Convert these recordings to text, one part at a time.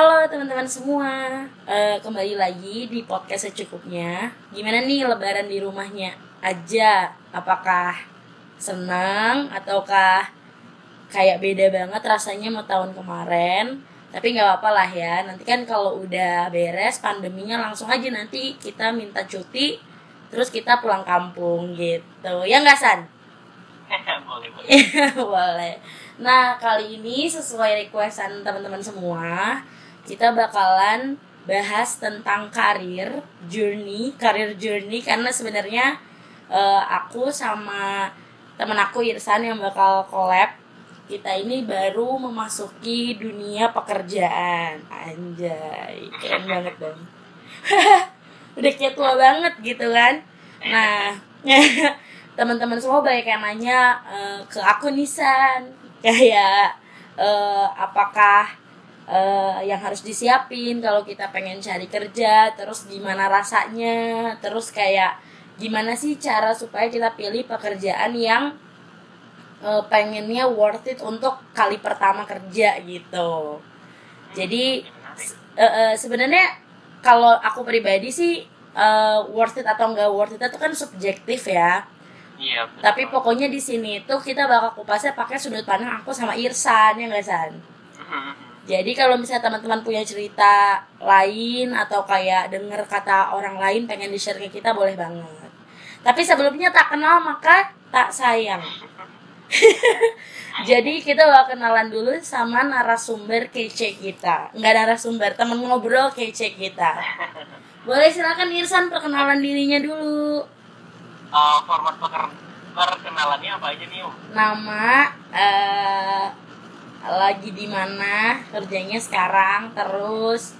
Halo teman-teman semua, Eh, kembali lagi di podcast secukupnya. Gimana nih Lebaran di rumahnya aja? Apakah senang ataukah kayak beda banget rasanya sama tahun kemarin? Tapi nggak apa-apa lah ya. Nanti kan kalau udah beres pandeminya langsung aja nanti kita minta cuti, terus kita pulang kampung gitu. Ya nggak San? boleh boleh Boleh. Nah, kali ini sesuai requestan teman-teman semua, kita bakalan bahas tentang karir, journey, karir journey karena sebenarnya eh, aku sama temen aku Irsan yang bakal collab kita ini baru memasuki dunia pekerjaan. Anjay, keren banget dong. Udah kayak tua banget gitu kan. Nah, teman-teman semua banyak yang nanya eh, ke aku Nisan kayak eh, apakah eh, yang harus disiapin kalau kita pengen cari kerja terus gimana rasanya terus kayak gimana sih cara supaya kita pilih pekerjaan yang eh, pengennya worth it untuk kali pertama kerja gitu jadi eh, eh, sebenarnya kalau aku pribadi sih eh, worth it atau enggak worth it itu kan subjektif ya iya betul. tapi pokoknya di sini tuh kita bakal kupasnya pakai sudut pandang aku sama Irsan ya nggak San. Mhm. Jadi kalau misalnya teman-teman punya cerita lain atau kayak denger kata orang lain pengen di share ke kita boleh banget. Tapi sebelumnya tak kenal maka tak sayang. Jadi kita bakal kenalan dulu sama narasumber kece kita. Nggak narasumber, temen ngobrol kece kita. Boleh silakan Irsan perkenalan dirinya dulu. Eh, format perkenalannya apa aja nih om nama eh lagi di mana? Kerjanya sekarang. Terus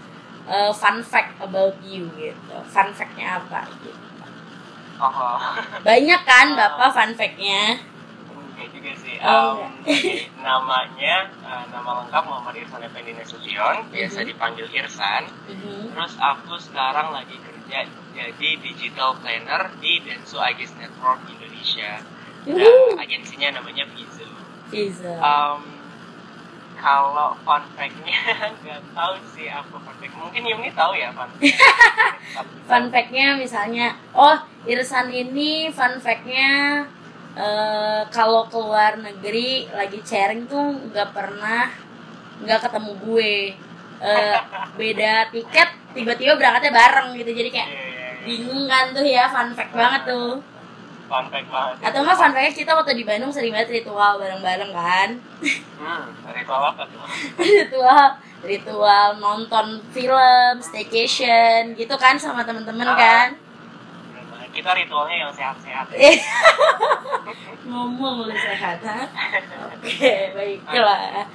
eh, fun fact about you gitu. Fun factnya apa gitu. Oh banyak kan bapak fun factnya? Enggak juga sih. Oh, jadi namanya eh, nama lengkap Muhammad Irfan Effendi Nasution. Biasa Mhm. dipanggil Irsan Mhm. terus aku sekarang lagi kerja jadi digital planner di Densu Agis Network Indonesia. Dan agensinya namanya Vizu Fiza. Um, kalau fun fact-nya nggak tahu sih apa fun fact. Mungkin Yumi tahu ya fun fact. fun fact-nya misalnya oh Irsan ini fun fact-nya eh, kalau keluar negeri lagi sharing tuh nggak pernah nggak ketemu gue Eh, beda tiket tiba-tiba berangkatnya bareng gitu jadi kayak Iya, iya, iya. bingung kan tuh ya fun fact banget tuh Fun fact banget. atau enggak fun fact kita waktu di Bandung sering banget ritual bareng-bareng kan Hmm, ritual apa tuh? ritual ritual nonton film staycation gitu kan sama temen-temen Ah. kan. Kita ritualnya yang sehat-sehat. Eh. ngomong lu sehat ha? oke baiklah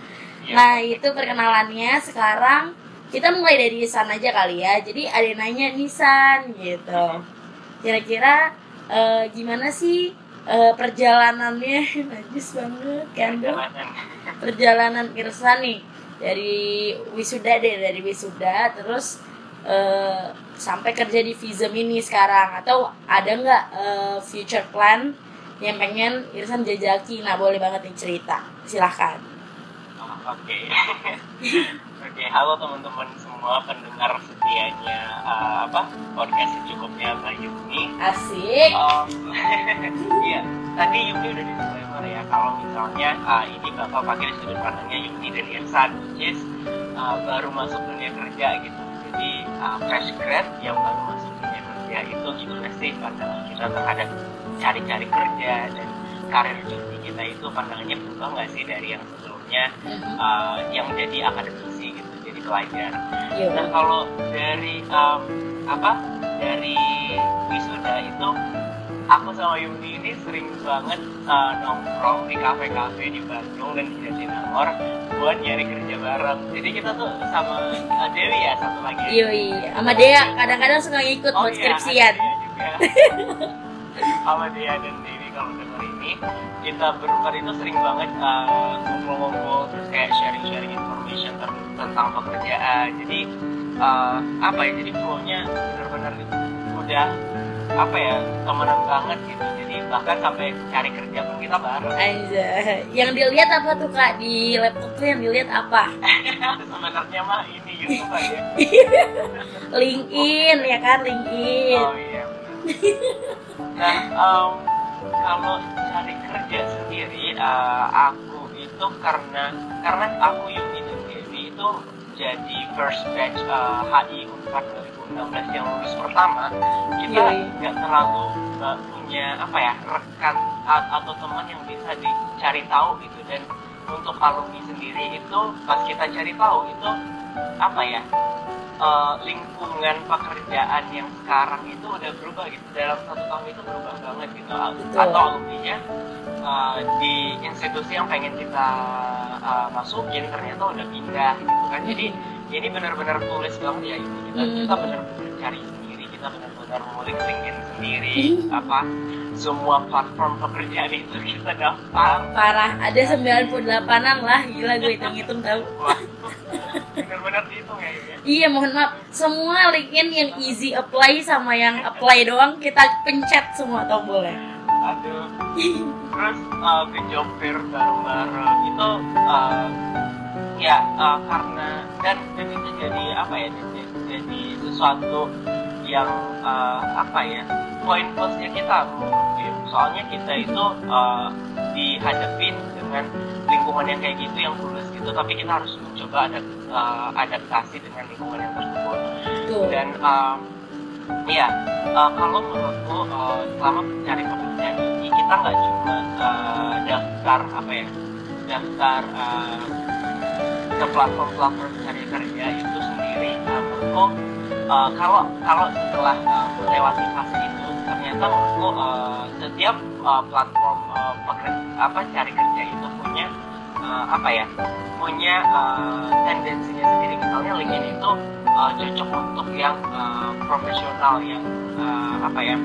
Iya. nah itu perkenalannya sekarang kita mulai dari Nisan aja kali ya jadi ada yang nanya Nisan gitu kira-kira eh, gimana sih eh, perjalanannya? Najis banget kan dong Perjalanan. Irsan nih dari wisuda deh dari wisuda terus eh, sampai kerja di Visum ini sekarang. Atau ada nggak eh, future plan yang pengen Irsan jajaki? Nah boleh banget nih cerita. Silahkan. Oh, Oke. Oke, halo teman-teman semua pendengar setianya eh, apa podcast cukupnya Mbak Yumi. asik. Um, Iya, tadi Yuni udah disclaimer ya kalau misalnya uh, ini bakal pakai sudut pandangnya Yuni dan Irsan, which is uh, baru masuk dunia kerja gitu. Jadi uh, fresh grad yang baru masuk dunia kerja itu gimana sih pandangan kita terhadap cari-cari kerja dan karir journey kita itu. Pandangannya berubah nggak sih dari yang sebelumnya uh, yang jadi akademisi gitu, jadi pelajar. Yuk. Nah kalau dari um, apa dari wisuda itu aku sama Yuni ini sering banget uh, nongkrong di kafe-kafe di Bandung dan di Jatinangor buat nyari kerja bareng. Jadi kita tuh sama uh, Dewi ya satu lagi. Yoi, sama Dea kadang-kadang suka ngikut Oh buat iya, skripsian. ada Dea juga. sama Dea dan Dewi ini kita berempat itu sering banget uh, ngumpul-ngumpul terus kayak sharing-sharing information tentang pekerjaan. Jadi uh, apa ya? Jadi flow-nya benar-benar udah apa ya temenan banget gitu. Jadi bahkan sampai cari kerja pun kita bareng. Aja yang dilihat apa tuh kak? Di laptop tuh yang dilihat apa? Sebenarnya mah ini YouTube aja. LinkedIn ya kan? LinkedIn. Oh iya nah em, kalau cari kerja sendiri eh, aku itu karena karena aku Yuni dan Dewi itu jadi first batch eh, HI Unpad 2016 yang lulus pertama kita Yoi. nggak terlalu eh, punya apa ya rekan atau teman yang bisa dicari tahu gitu dan untuk alumni sendiri itu pas kita cari tahu itu apa ya eh, lingkungan pekerjaan yang sekarang itu udah berubah gitu dalam satu tahun itu berubah banget gitu Betul. atau alumninya eh, di institusi yang pengen kita eh, masukin ternyata udah pindah gitu kan jadi ini benar-benar tulis banget ya ini kita Hmm. kita benar-benar cari sendiri kita benar-benar ngulik LinkedIn sendiri Hmm. apa semua platform pekerjaan itu kita daftar. Parah ada 98an lah. Gila gue hitung-hitung tahu. Wah, benar-benar dihitung ya ya. Iya mohon maaf. Semua LinkedIn yang easy apply sama yang apply doang kita pencet semua tombolnya. aduh. Terus uh, ke job fair bareng-bareng. Itu uh, ya uh, karena dan dan itu jadi apa ya jadi, jadi sesuatu yang uh, apa ya poin plusnya kita ya. soalnya kita itu uh, dihadapin dengan lingkungan yang kayak gitu yang tulus gitu tapi kita harus mencoba ada uh, adaptasi dengan lingkungan yang tersebut Tuh. dan um, ya uh, kalau menurutku uh, selama mencari pekerjaan ini kita nggak cuma uh, daftar apa ya daftar uh, ke platform-platform cari kerja itu sendiri uh, menurutku uh, kalau kalau setelah uh, melewati fase itu ternyata menurutku uh, setiap uh, platform uh, pekerja, apa cari kerja itu punya uh, apa ya punya uh, tendensinya sendiri. Misalnya LinkedIn itu uh, cocok untuk yang uh, profesional yang uh, apa ya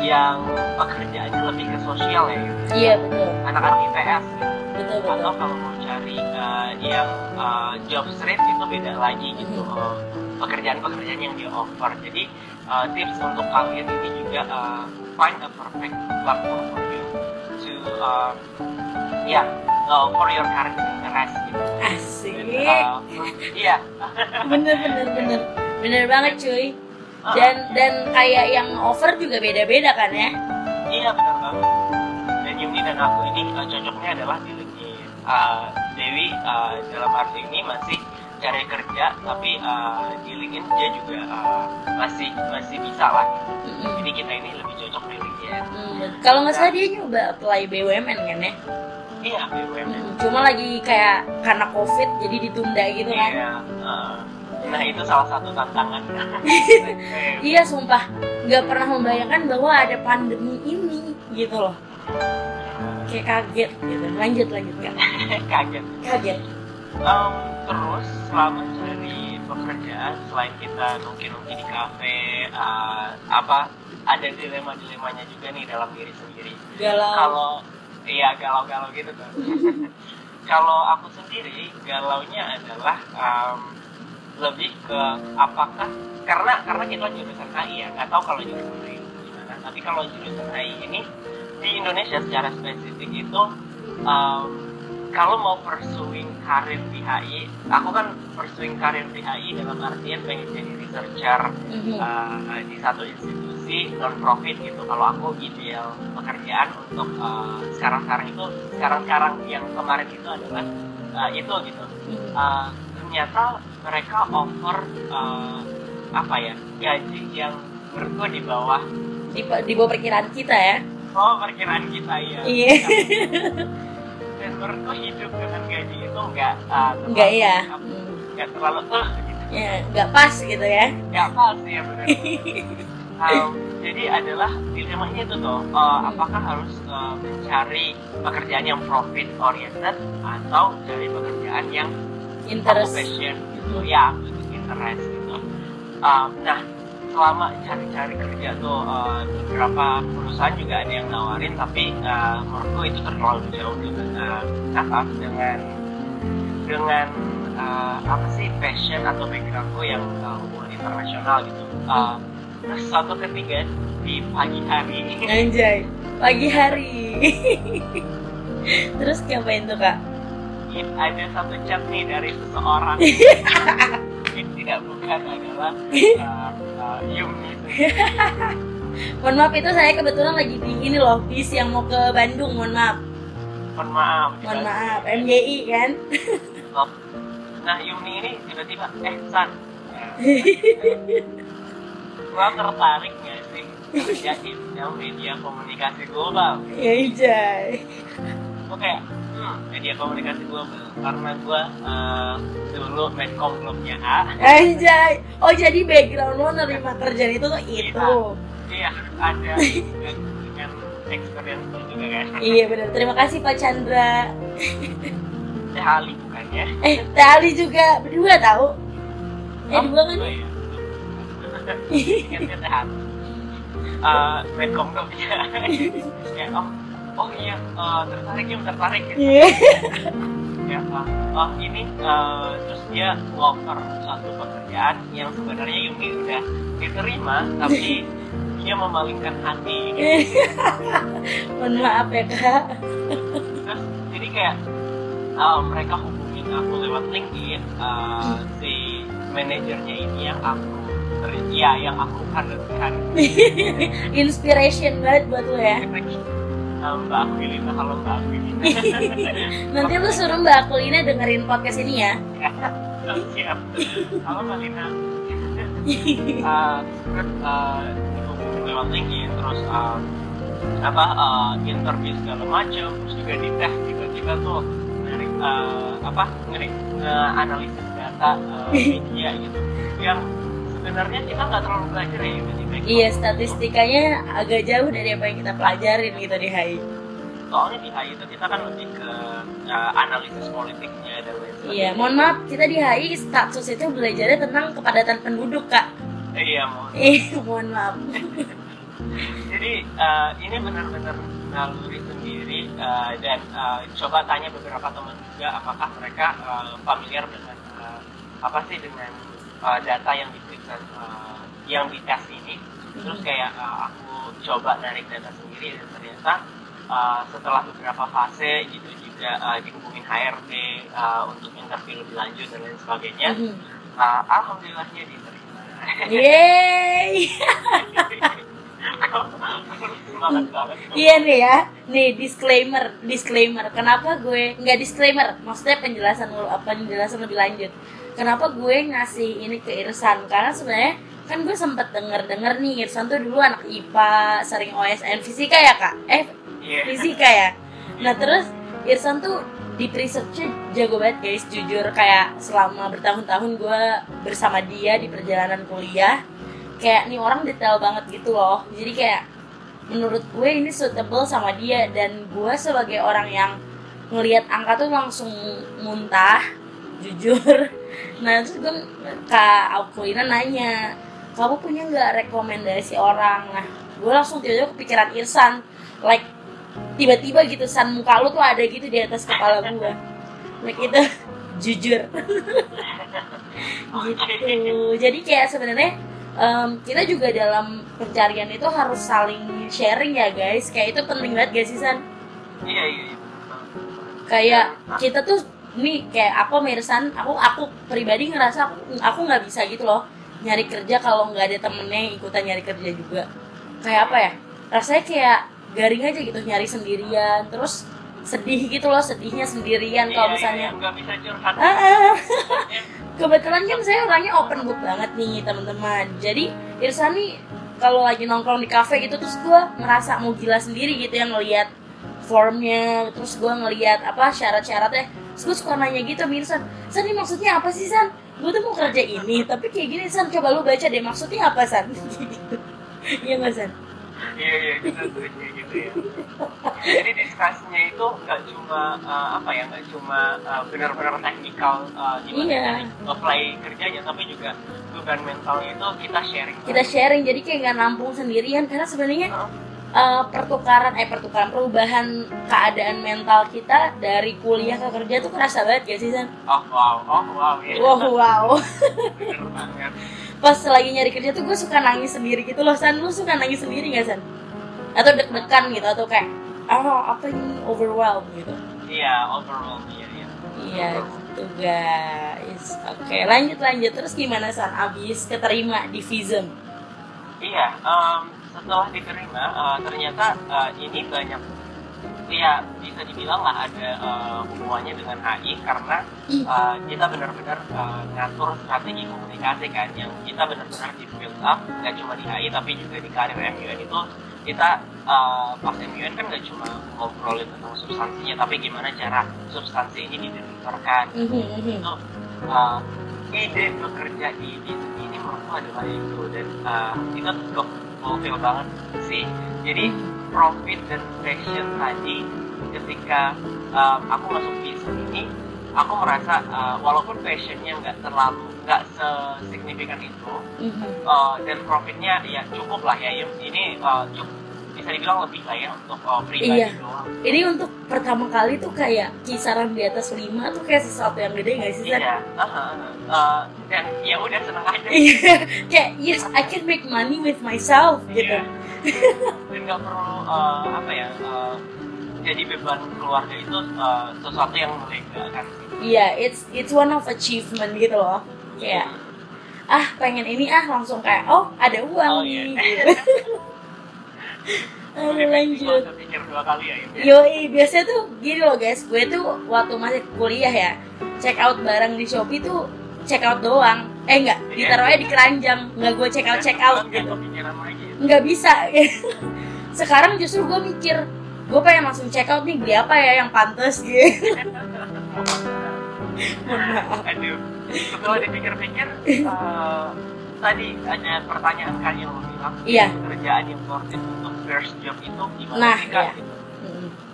yang pekerjaannya lebih ke sosial ya. Gitu. Iya betul. Anak-anak IPS gitu. Betul atau betul. kalau mau cari uh, yang uh, job street itu beda lagi gitu. Uh, pekerjaan-pekerjaan yang di offer jadi uh, tips untuk kalian ini juga uh, find a perfect platform for you to uh, ya uh, for your current interest gitu Asik. Dan, uh, iya Bener bener bener bener banget cuy. Uh, Dan dan kayak yang offer juga beda-beda kan ya? iya benar banget dan Yumi dan aku ini uh, cocoknya adalah di Uh, Dewi uh, dalam arti ini masih cari kerja tapi uh, di LinkedIn dia juga uh, masih masih bisa lah gitu. Mm-mm. jadi kita ini lebih cocok di LinkedIn Hmm, Kalau nggak salah dia nyoba apply BUMN kan ya? iya BUMN Mm, Cuma lagi kayak karena covid jadi ditunda gitu kan? iya uh, nah itu salah satu tantangan Iya sumpah nggak pernah membayangkan bahwa ada pandemi ini gitu loh. Kayak kaget gitu. Lanjut lanjut kak. kaget Kaget. Um, terus selama cari pekerjaan selain kita nongki-nongki di kafe uh, apa ada dilema-dilemanya juga nih dalam diri sendiri. Galau. kalau iya galau-galau gitu kan kalau aku sendiri galaunya adalah um, lebih ke apakah karena karena kita jurusan AI ya nggak tahu kalau jurusan AI gimana. Tapi kalau jurusan AI ini di Indonesia secara spesifik itu um, kalau mau pursuing karir di HI aku kan pursuing karir di HI dalam artian pengen jadi researcher Mhm. uh, di satu institusi non profit gitu kalau aku ideal pekerjaan untuk uh, sekarang-sekarang itu sekarang-sekarang yang kemarin itu adalah uh, itu gitu. Uh, ternyata mereka offer uh, apa ya gaji yang menurutku di bawah Di, di bawah perkiraan kita ya. oh perkiraan kita ya Iya. dan menurutku hidup dengan gaji itu enggak uh, terlalu- Enggak ya. Hmm. enggak terlalu uh, gitu Ya nggak pas gitu ya. nggak pas ya benar Um, jadi adalah dilemanya itu tuh uh, apakah harus uh, mencari pekerjaan yang profit oriented atau cari pekerjaan yang Interest. passion gitu ya interest gitu Um, nah selama cari-cari kerja tuh uh, beberapa perusahaan juga ada yang nawarin tapi uh, menurutku itu terlalu jauh dengan uh, apa dengan dengan uh, apa sih passion atau backgroundku yang uh, hubungan internasional gitu uh, satu ketiga di pagi hari Anjay, pagi hari. Terus ngapain tuh kak? Ada satu chat nih dari seseorang ini tidak bukan adalah uh, uh, Yumi Mohon maaf itu saya kebetulan lagi di ini loh bis yang mau ke Bandung. Mohon maaf, mohon maaf mohon maaf. MGI kan? Oh. nah Yumi ini tiba-tiba eh San gua tertarik nggak sih kerja di media komunikasi global Ya hmm, media komunikasi global karena gue uh, dulu medcom klubnya A Anjay. Oh jadi background lo nerima kerjaan itu tuh itu. iya ada dengan, experience juga kan Iya benar. Terima kasih Pak Chandra. Teh Ali bukannya Eh, Teh Ali juga berdua tahu. Eh Oh, dua kan? dua ya ingatnya Teh Ali uh, medcom klubnya kayak oh oh iya uh, tertarik ya tertarik gitu Iya. ya uh, oh ini uh, terus dia offer satu pekerjaan yang sebenarnya Yumi udah diterima tapi dia memalingkan hati gitu. Mohon maaf ya kak. terus jadi kayak uh, mereka hubungin aku lewat LinkedIn uh, si manajernya ini yang aku ya yang aku haruskan Inspiration banget buat lo ya. Uh, Mbak Aquilina kalau Mbak Aquilina. Nanti lu suruh Mbak Akulina dengerin podcast ini ya. siap kalau Mbak Lina. Uh, uh, dihubungin lewat LinkedIn terus uh, apa uh, interview segala macam terus juga dites tiba-tiba tuh dari uh, apa ngeri analisis data uh, media gitu. Yang sebenarnya kita nggak terlalu belajar ya di Background. Iya, statistikanya agak jauh dari apa yang kita pelajarin gitu di HI. soalnya di HI itu kita kan lebih ke uh, analisis politiknya dan lain sebagainya Iya, mohon maaf, kita di HI status itu belajarnya tentang kepadatan penduduk, Kak. Eh, iya mau Eh, mohon maaf. jadi uh, ini benar-benar naluri sendiri uh, dan uh, coba tanya beberapa teman juga apakah mereka uh, familiar dengan uh, apa sih dengan uh, data yang diberikan uh, yang dites ini terus kayak uh, aku coba narik data sendiri dan ternyata uh, setelah beberapa fase gitu juga uh, dihubungin HRD uh, untuk interview lebih lanjut dan lain sebagainya Mhm. uh, alhamdulillahnya diterima Yeay. Iya nih ya, nih disclaimer, disclaimer. Kenapa gue nggak disclaimer? Maksudnya penjelasan apa penjelasan lebih lanjut. Kenapa gue ngasih ini ke Irsan? Karena sebenarnya kan gue sempet denger denger nih Irsan tuh dulu anak IPA, sering OSN fisika ya kak? Eh Iya. fisika ya. Nah terus Irsan tuh di researchnya jago banget guys jujur kayak selama bertahun-tahun gue bersama dia di perjalanan kuliah kayak nih orang detail banget gitu loh jadi kayak menurut gue ini suitable sama dia dan gue sebagai orang yang ngelihat angka tuh langsung muntah jujur. Nah terus gue kak Aukulina nanya kamu punya nggak rekomendasi orang? Nah gue langsung tiba-tiba kepikiran Irsan. Like tiba-tiba gitu san muka lu tuh ada gitu di atas kepala gue like itu jujur. Gitu. Jadi kayak sebenarnya em, kita juga dalam pencarian itu harus saling sharing ya guys. Kayak itu penting banget guys sih san? Iya iya iya. kayak kita tuh nih kayak aku Mirsan aku aku pribadi ngerasa aku aku nggak bisa gitu loh nyari kerja kalau nggak ada temennya yang ikutan nyari kerja juga. Kayak apa ya? Rasanya kayak garing aja gitu nyari sendirian terus sedih gitu loh sedihnya sendirian kalau misalnya. nggak bisa curhat. Kebetulan kan saya orangnya open book banget nih teman-teman. Jadi Irsan nih kalau lagi nongkrong di cafe gitu terus gue ngerasa mau gila sendiri gitu yang ngelihat formnya terus gue ngelihat apa syarat-syaratnya. Terus gue suka nanya gitu sama Irsan San ini maksudnya apa sih San? Gue tuh mau kerja ini tapi kayak gini San. Coba lu baca deh maksudnya apa San? Gitu iya nggak San? Iya iya kita setuju gitu ya. Jadi diskusinya itu nggak cuma uh, apa ya nggak cuma uh, benar-benar teknikal uh, gimana Iya. cari apply kerjanya tapi juga beban mentalnya itu kita sharing. Kita sharing jadi kayak nggak nampung sendirian karena sebenarnya. Eh, pertukaran eh pertukaran perubahan keadaan mental kita dari kuliah ke kerja tuh kerasa banget gak sih San? oh wow. Oh wow ya. Wow wow. Banget. Pas lagi nyari kerja tuh gue suka nangis sendiri gitu loh san. Lu suka nangis sendiri gak san? Atau deg-degan gitu atau kayak oh apa ini overwhelmed gitu? Iya overwhelmed iya iya. Iya gitu guys oke lanjut lanjut. Terus gimana san? Abis keterima di Vism? Iya um, setelah diterima uh, ternyata uh, ini banyak ya bisa dibilang lah ada uh, hubungannya dengan AI karena uh, kita benar-benar uh, ngatur strategi komunikasi kan yang kita benar-benar di build up nggak cuma di AI tapi juga di karir MUN itu kita uh, pas MUN kan nggak cuma ngobrolin tentang substansinya tapi gimana cara substansi ini dideliverkan itu uh, ide bekerja di ini menurutku adalah itu dan uh, itu cukup fulfill banget sih. Jadi profit dan passion tadi ketika uh, aku masuk bisnis ini aku merasa uh, walaupun passionnya nggak terlalu nggak sesignifikan itu uh, dan profitnya ya cukup lah ya. Ini uh, cukup bisa dibilang lebih lah ya untuk uh, pribadi iya. doang. Ini untuk pertama kali tuh kayak kisaran di atas 5 tuh kayak sesuatu yang gede gak sih? Iya. Uh, uh, uh, dan ya udah seneng aja. Iya. kayak yes I can make money with myself gitu. Iya. dan nggak perlu uh, apa ya uh, jadi beban keluarga itu uh, sesuatu yang melegakan. Iya, yeah, it's it's one of achievement gitu loh. Kayak ah pengen ini ah langsung kayak oh ada uang oh, nih. Iya. Gitu. Lanjut. Ya, Yo, biasanya tuh gini loh guys, gue tuh waktu masih kuliah ya, check out barang di Shopee tuh check out doang. Eh enggak, iya. ditaruhnya di keranjang, nggak gue check out check out gitu. Nggak bisa. Sekarang justru gue mikir, gue pengen langsung check out nih beli apa ya yang pantas gitu. Aduh, setelah dipikir-pikir, uh, tadi ada pertanyaan kan yang lo bilang iya. kerjaan yang worth it untuk first job itu gimana nah, sih iya. gitu.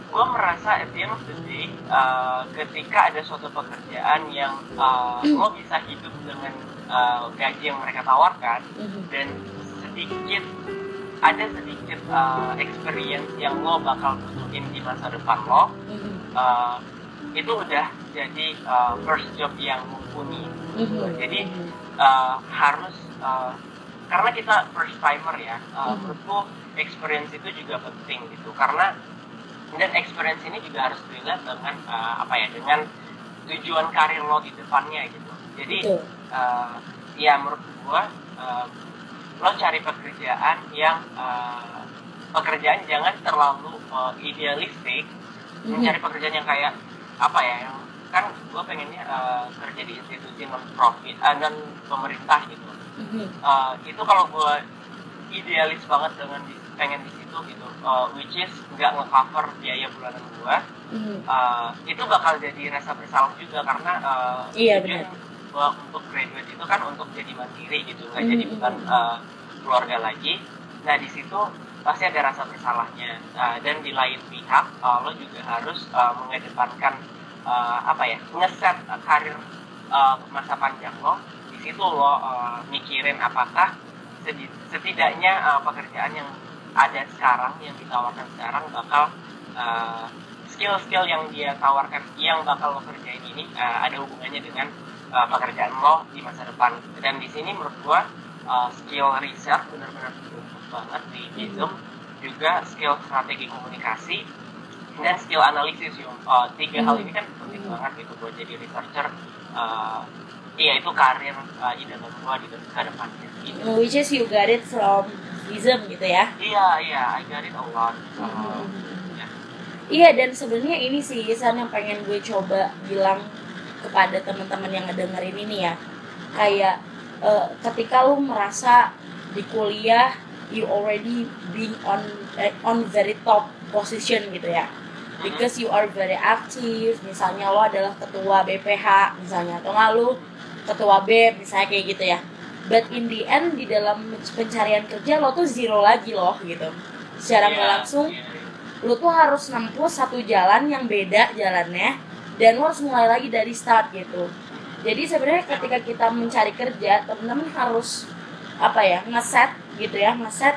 Gue merasa at the end of the day uh, ketika ada suatu pekerjaan yang uh, lo bisa hidup dengan uh, gaji yang mereka tawarkan dan sedikit ada sedikit uh, experience yang lo bakal butuhin di masa depan lo uh, itu udah jadi uh, first job yang mumpuni. Jadi uh, harus uh, karena kita first timer ya uh, mm-hmm. menurutku experience itu juga penting gitu. Karena dan experience ini juga harus dilihat dengan uh, apa ya dengan tujuan karir lo di depannya gitu. Jadi uh, ya menurut gua uh, lo cari pekerjaan yang uh, pekerjaan jangan terlalu uh, idealistik. Mm-hmm. mencari pekerjaan yang kayak apa ya yang kan gue pengennya uh, kerja di institusi non profit uh, non pemerintah gitu uh, itu kalau gue idealis banget dengan di, pengen di situ gitu. Uh, which is nggak ngecover biaya bulanan gue mm-hmm. uh, itu bakal jadi rasa bersalah juga karena uh, iya benar. gua untuk graduate itu kan untuk jadi mandiri gitu nggak mm-hmm. jadi bukan uh, keluarga lagi. Nah di situ pasti ada rasa bersalahnya. Uh, dan di lain pihak uh, lo juga harus uh, mengedepankan uh, apa ya ngeset karir uh, masa panjang lo itu lo uh, mikirin apakah setidaknya uh, pekerjaan yang ada sekarang yang ditawarkan sekarang bakal uh, skill-skill yang dia tawarkan yang bakal lo kerjain ini uh, ada hubungannya dengan uh, pekerjaan lo di masa depan. Dan di sini menurut gua uh, skill research benar-benar bagus banget di Bizum juga skill strategi komunikasi dan skill analisis yung uh, tiga hal ini kan penting banget gitu buat jadi researcher uh, iya itu karir uh, idaman gua di ke depannya gitu. which is you got it from Ism gitu ya? Iya iya I got it a lot. Uh, yeah. iya dan sebenarnya ini sih Isan yang pengen gue coba bilang kepada teman-teman yang ngedengerin ini ya. Kayak uh, ketika lu merasa di kuliah you already being on uh, on very top position gitu ya. Because you are very active misalnya lo adalah ketua BPH misalnya atau nggak lo ketua BEM misalnya kayak gitu ya. But in the end di dalam pencarian kerja lo tuh zero lagi loh gitu. Secara nggak yeah, langsung yeah. lo tuh harus nempuh satu jalan yang beda jalannya dan lo harus mulai lagi dari start gitu. Jadi sebenarnya ketika kita mencari kerja teman-teman harus apa ya ngeset gitu ya ngeset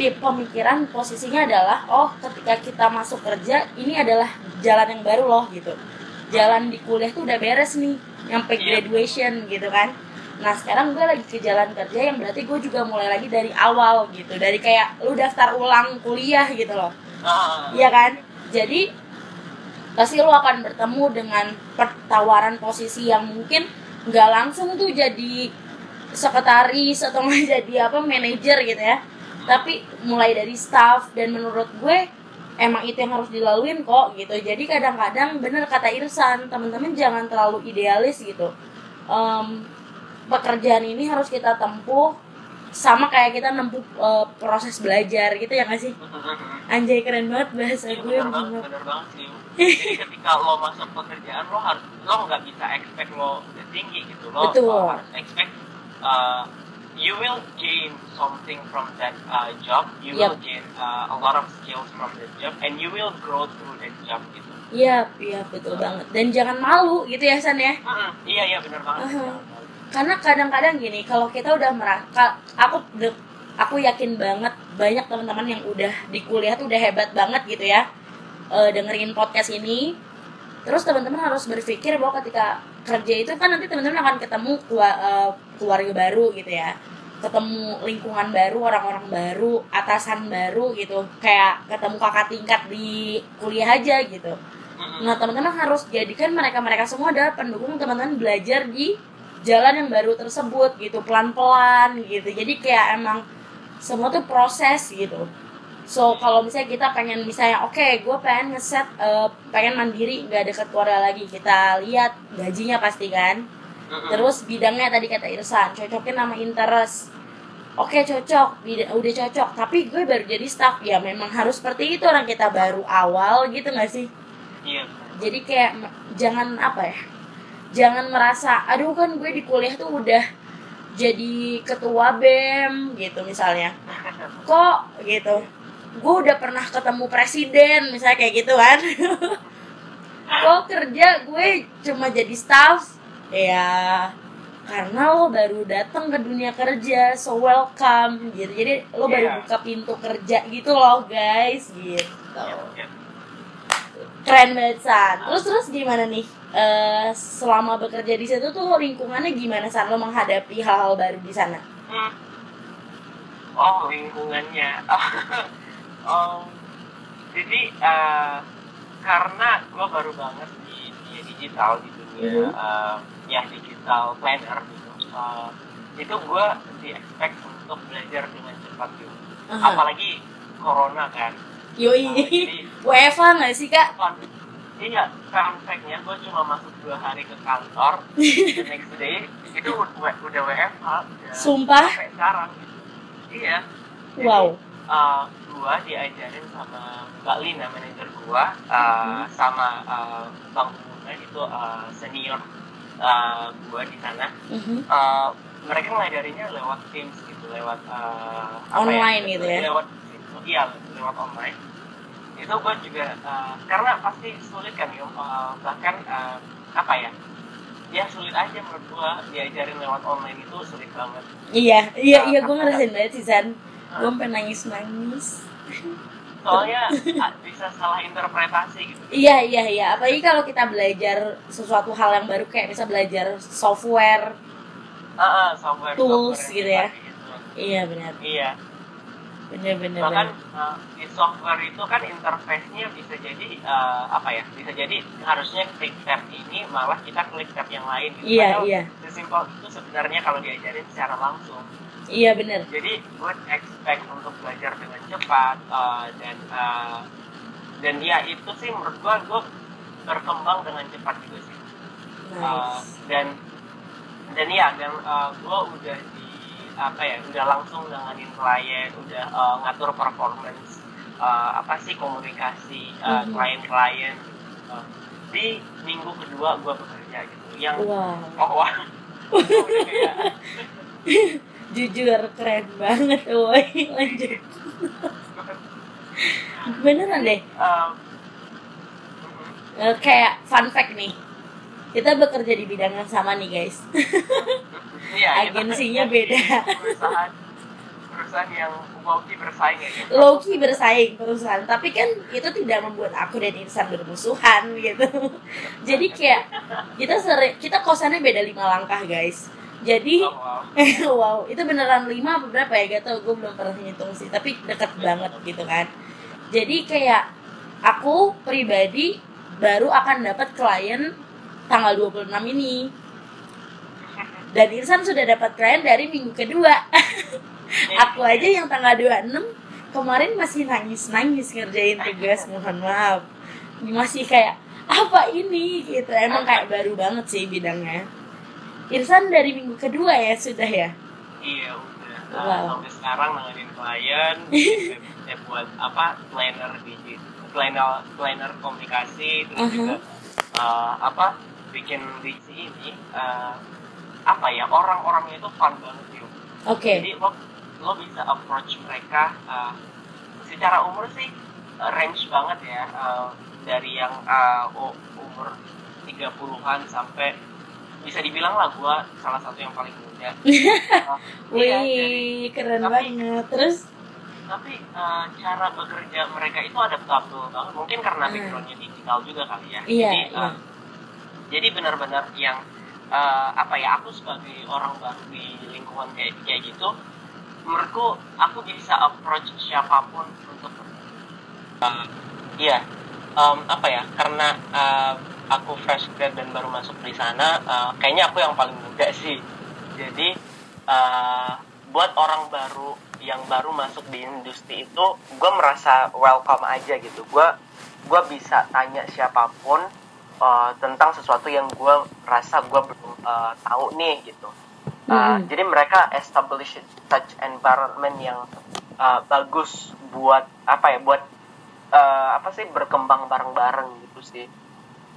pemikiran posisinya adalah oh ketika kita masuk kerja ini adalah jalan yang baru loh gitu. Jalan di kuliah tuh udah beres nih sampai iya. graduation gitu kan nah sekarang gue lagi ke jalan kerja yang berarti gue juga mulai lagi dari awal gitu dari kayak lu daftar ulang kuliah gitu loh Ah, Iya kan? Jadi pasti lo akan bertemu dengan pertawaran posisi yang mungkin nggak langsung tuh jadi sekretaris atau nggak jadi apa manajer gitu ya. Tapi mulai dari staff dan menurut gue emang itu yang harus dilaluin kok gitu. Jadi kadang-kadang bener kata Irsan, teman-teman jangan terlalu idealis gitu. Em, pekerjaan ini harus kita tempuh sama kayak kita nempuh eh, proses belajar gitu ya nggak sih? Anjay keren banget bahasa Iya gue bener banget, bener banget sih. Jadi ketika lo masuk pekerjaan lo harus lo nggak bisa expect lo tinggi gitu lo, Betul. lo harus expect uh, you will gain something from that uh, job, you will gain uh, a lot of skills from that job, and you will grow through that job gitu. Iya, iya betul banget. Dan jangan malu gitu ya San ya. Mm-mm, iya iya bener banget. Aha. Karena kadang-kadang gini, kalau kita udah merasa aku aku yakin banget banyak teman-teman yang udah di kuliah tuh udah hebat banget gitu ya. eh, dengerin podcast ini. Terus teman-teman harus berpikir bahwa ketika kerja itu kan nanti teman-teman akan ketemu eh, keluarga baru gitu ya. Ketemu lingkungan baru, orang-orang baru, atasan baru gitu. Kayak ketemu kakak tingkat di kuliah aja gitu. Nah, teman-teman harus jadikan mereka-mereka semua adalah pendukung teman-teman belajar di jalan yang baru tersebut gitu, pelan-pelan gitu. Jadi kayak emang semua tuh proses gitu. So, kalau misalnya kita pengen misalnya, oke, gue pengen ngeset, eh, pengen mandiri, nggak deket keluarga lagi. Kita lihat gajinya pasti kan. Terus bidangnya tadi kata Irsan, cocokin nama interest. Oke cocok, bida- udah cocok. Tapi gue baru jadi staff, ya memang harus seperti itu orang kita baru awal gitu nggak sih? Iya. jadi kayak jangan apa ya jangan merasa aduh kan gue di kuliah tuh udah jadi ketua bem gitu misalnya kok gitu gue udah pernah ketemu presiden misalnya kayak gitu kan kok kerja gue cuma jadi staff ya karena lo baru datang ke dunia kerja so welcome gitu jadi lo baru Iya. buka pintu kerja gitu loh guys gitu Iya, iya. keren banget san terus terus gimana nih Eh, selama bekerja di situ tuh lingkungannya gimana san lo menghadapi hal-hal baru di sana Hmm. Oh lingkungannya. oh, jadi eh, karena gue baru banget di, di digital di dunia Mhm. eh, ya digital planner gitu. Eh, itu gue di expect untuk belajar dengan cepat gitu. Aha. Apalagi corona kan. yoi jadi WFA nggak sih kak. Iya, fun fact-nya gue cuma masuk dua hari ke kantor, the next day itu udah, udah WFH, udah Sumpah? sampai sekarang. Gitu. Iya. Jadi, Wow. Uh, gua diajarin sama Mbak Lina, manajer gua, uh, sama uh, Bang Buna itu uh, senior uh, gua di sana. Mhm. Uh, mereka ngajarinya lewat Teams gitu, lewat uh, Online gitu ya? Lewat iya, lewat online itu gue juga uh, karena pasti sulit kan Yum Uh, bahkan uh, apa ya ya sulit aja menurut gue diajarin lewat online itu sulit banget iya iya Nah, iya gue apa- ngerasain banget sih san gue sampai nangis nangis soalnya uh, bisa salah interpretasi gitu iya iya iya apalagi kalau kita belajar sesuatu hal yang baru kayak bisa belajar software Ah, ah, software Tools software gitu ya. gitu. iya benar iya benar benar bahkan uh, di software itu kan interface-nya bisa jadi uh, apa ya bisa jadi harusnya klik tab ini malah kita klik tab yang lain gitu. Iya, Padahal iya. sesimpel itu sebenarnya kalau diajarin secara langsung iya benar jadi gue expect untuk belajar dengan cepat uh, dan uh, dan ya itu sih menurut gue gue berkembang dengan cepat juga sih. Uh, nice dan dan ya dan uh, gue udah di apa ya udah langsung nanganin klien udah uh, ngatur performance uh, apa sih komunikasi uh, Mhm. klien-klien. Uh, di minggu kedua gue bekerja gitu. Yang wow. Oh wah kayak jujur keren banget woi. Lanjut. Beneran deh. Um, Eh, kayak fun fact nih. Kita bekerja di bidang yang sama nih guys. Iya, kita- Agensinya beda. perusahaan perusahaan yang low-key bersaing ya. Low key bersaing perusahaan. Tapi kan itu tidak membuat aku dan Insan bermusuhan gitu. Jadi kayak kita sering kita kosannya beda lima langkah guys jadi Oh, wow. wow. Itu beneran lima apa berapa ya? Gak tau gue belum pernah ngitung sih. Tapi deket banget gitu kan. Jadi kayak aku pribadi baru akan dapat klien tanggal 26 ini. Dan Irsan sudah dapat klien dari minggu kedua. Aku aja yang tanggal 26 kemarin masih nangis-nangis ngerjain tugas mohon maaf. Masih kayak apa ini? Gitu. Emang kayak baru banget sih bidangnya Irsan dari minggu kedua ya sudah ya Iya udah. Nah, Wow. Sampai sekarang nanganin klien, saya buat apa planner di planner planner komunikasi terus Uh-huh. juga uh, apa bikin di ini uh, apa ya orang-orangnya itu fun banget yuk. oke Jadi lo lo bisa approach mereka uh, secara umur sih uh, range banget ya uh, dari yang uh, umur 30-an sampai bisa dibilang lah gua salah satu yang paling muda. Uh, iya, wih jadi- keren tapi- banget terus tapi uh, cara bekerja mereka itu adaptable banget mungkin karena Hmm. backgroundnya digital juga kali ya Iya, jadi iya. uh, jadi benar-benar yang uh, apa ya aku sebagai orang baru di lingkungan kayak kayak gitu menurutku aku bisa approach siapa pun untuk uh, iya um, apa ya karena uh, aku fresh grad dan baru masuk di sana uh, kayaknya aku yang paling muda sih. Jadi uh, buat orang baru yang baru masuk di industri itu gue merasa welcome aja gitu. Gue gue bisa tanya siapa pun uh, tentang sesuatu yang gue rasa gue belum uh, tahu nih gitu. Uh, Mm. jadi mereka establish such environment yang uh, bagus buat apa ya buat uh, apa sih berkembang bareng-bareng gitu sih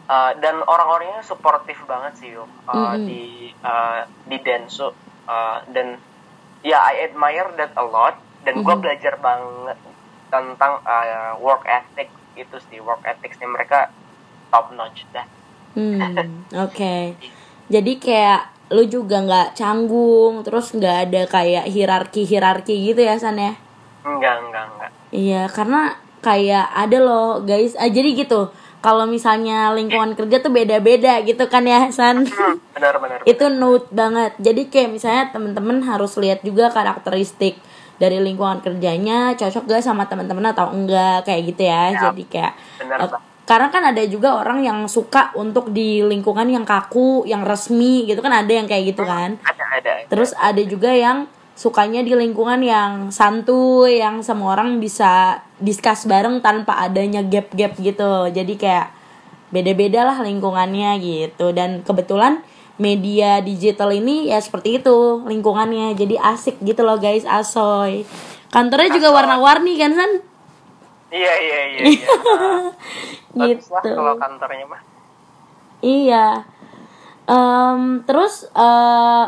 Uh, dan orang-orangnya suportif banget sih uh, Mm-mm. di uh, di Denso Uh, dan ya I admire that a lot dan gue Mhm. belajar banget tentang uh, work ethic itu sih work ethicsnya mereka top notch dah Hmm, oke. Jadi kayak lu juga nggak canggung, terus nggak ada kayak hierarki-hierarki gitu ya San ya? enggak enggak enggak Iya, karena kayak ada loh guys. Ah, jadi gitu. Kalau misalnya lingkungan kerja tuh beda-beda gitu kan ya San? Hmm, benar-benar itu note banget. Jadi kayak misalnya temen-temen harus lihat juga karakteristik dari lingkungan kerjanya cocok gak sama teman-teman atau enggak kayak gitu ya. Ya, Jadi kayak benar eh, Bang. karena kan ada juga orang yang suka untuk di lingkungan yang kaku, yang resmi gitu kan ada yang kayak gitu kan. ada ada ada. Terus ada juga yang sukanya di lingkungan yang santuy, yang semua orang bisa discuss bareng tanpa adanya gap-gap gitu. Jadi kayak beda-beda lah lingkungannya gitu. Dan kebetulan media digital ini ya seperti itu lingkungannya. Jadi asik gitu loh guys, asoy. Kantornya juga warna-warni kan San? Iya iya iya. iya. Lah Gitu. kalau kantornya mah. Iya. Em, terus eh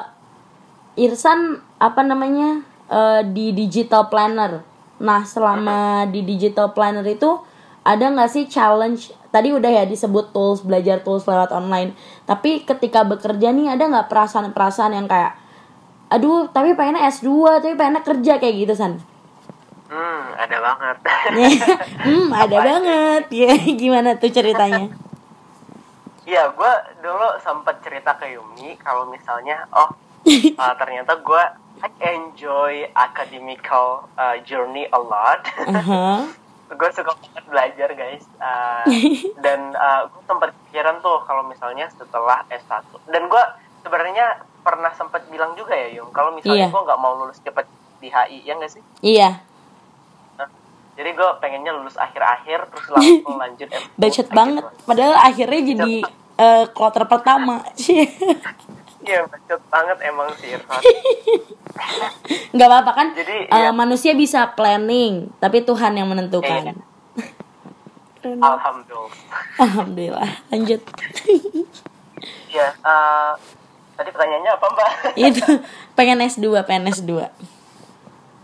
Irsan apa namanya eh, di digital planner. Nah selama di digital planner itu ada nggak sih challenge? Tadi udah ya disebut tools belajar tools lewat online. Tapi ketika bekerja nih ada nggak perasaan-perasaan yang kayak, aduh tapi pengennya S2 tapi pengennya kerja kayak gitu san? Hmm, ada banget. hmm ada banget ya gimana tuh ceritanya? Iya, gue dulu sempat cerita ke Yumi kalau misalnya, oh uh, ternyata gue I enjoy academical uh, journey a lot. Aha. gue suka banget belajar guys. Uh, dan uh, gue sempat pikiran tuh kalau misalnya setelah S1. Dan gue sebenarnya pernah sempat bilang juga ya Yung, kalau misalnya gue nggak mau lulus cepet di HI, ya nggak sih? Iya. Jadi gue pengennya lulus akhir-akhir terus langsung lanjut S2. Bacot Kayak banget. gitu. Padahal akhirnya jadi eh, kloter pertama. Iya, bacot banget emang sih Irfan. nggak apa-apa kan? Jadi, Eh, iya. manusia bisa planning, tapi Tuhan yang menentukan. Banget. Alhamdulillah. Alhamdulillah. Lanjut. Iya, eh, tadi pertanyaannya apa Mbak? Itu pengen S2, pengen S2.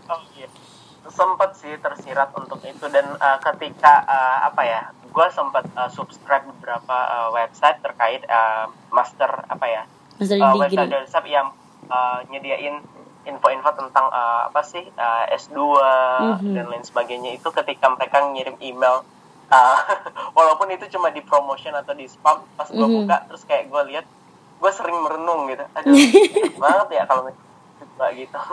Oh iya. Sempat sih tersirat untuk itu dan eh, ketika eh, apa ya, gue sempat eh, subscribe beberapa eh, website terkait eh, master apa ya, Master eh, degree. website website yang eh, nyediain info-info tentang eh, apa sih eh, S2 Mhm. dan lain sebagainya itu ketika mereka ngirim email eh, walaupun itu cuma di promotion atau di spam pas gue Mhm. buka terus kayak gue lihat gue sering merenung gitu aduh banget ya kalau gitu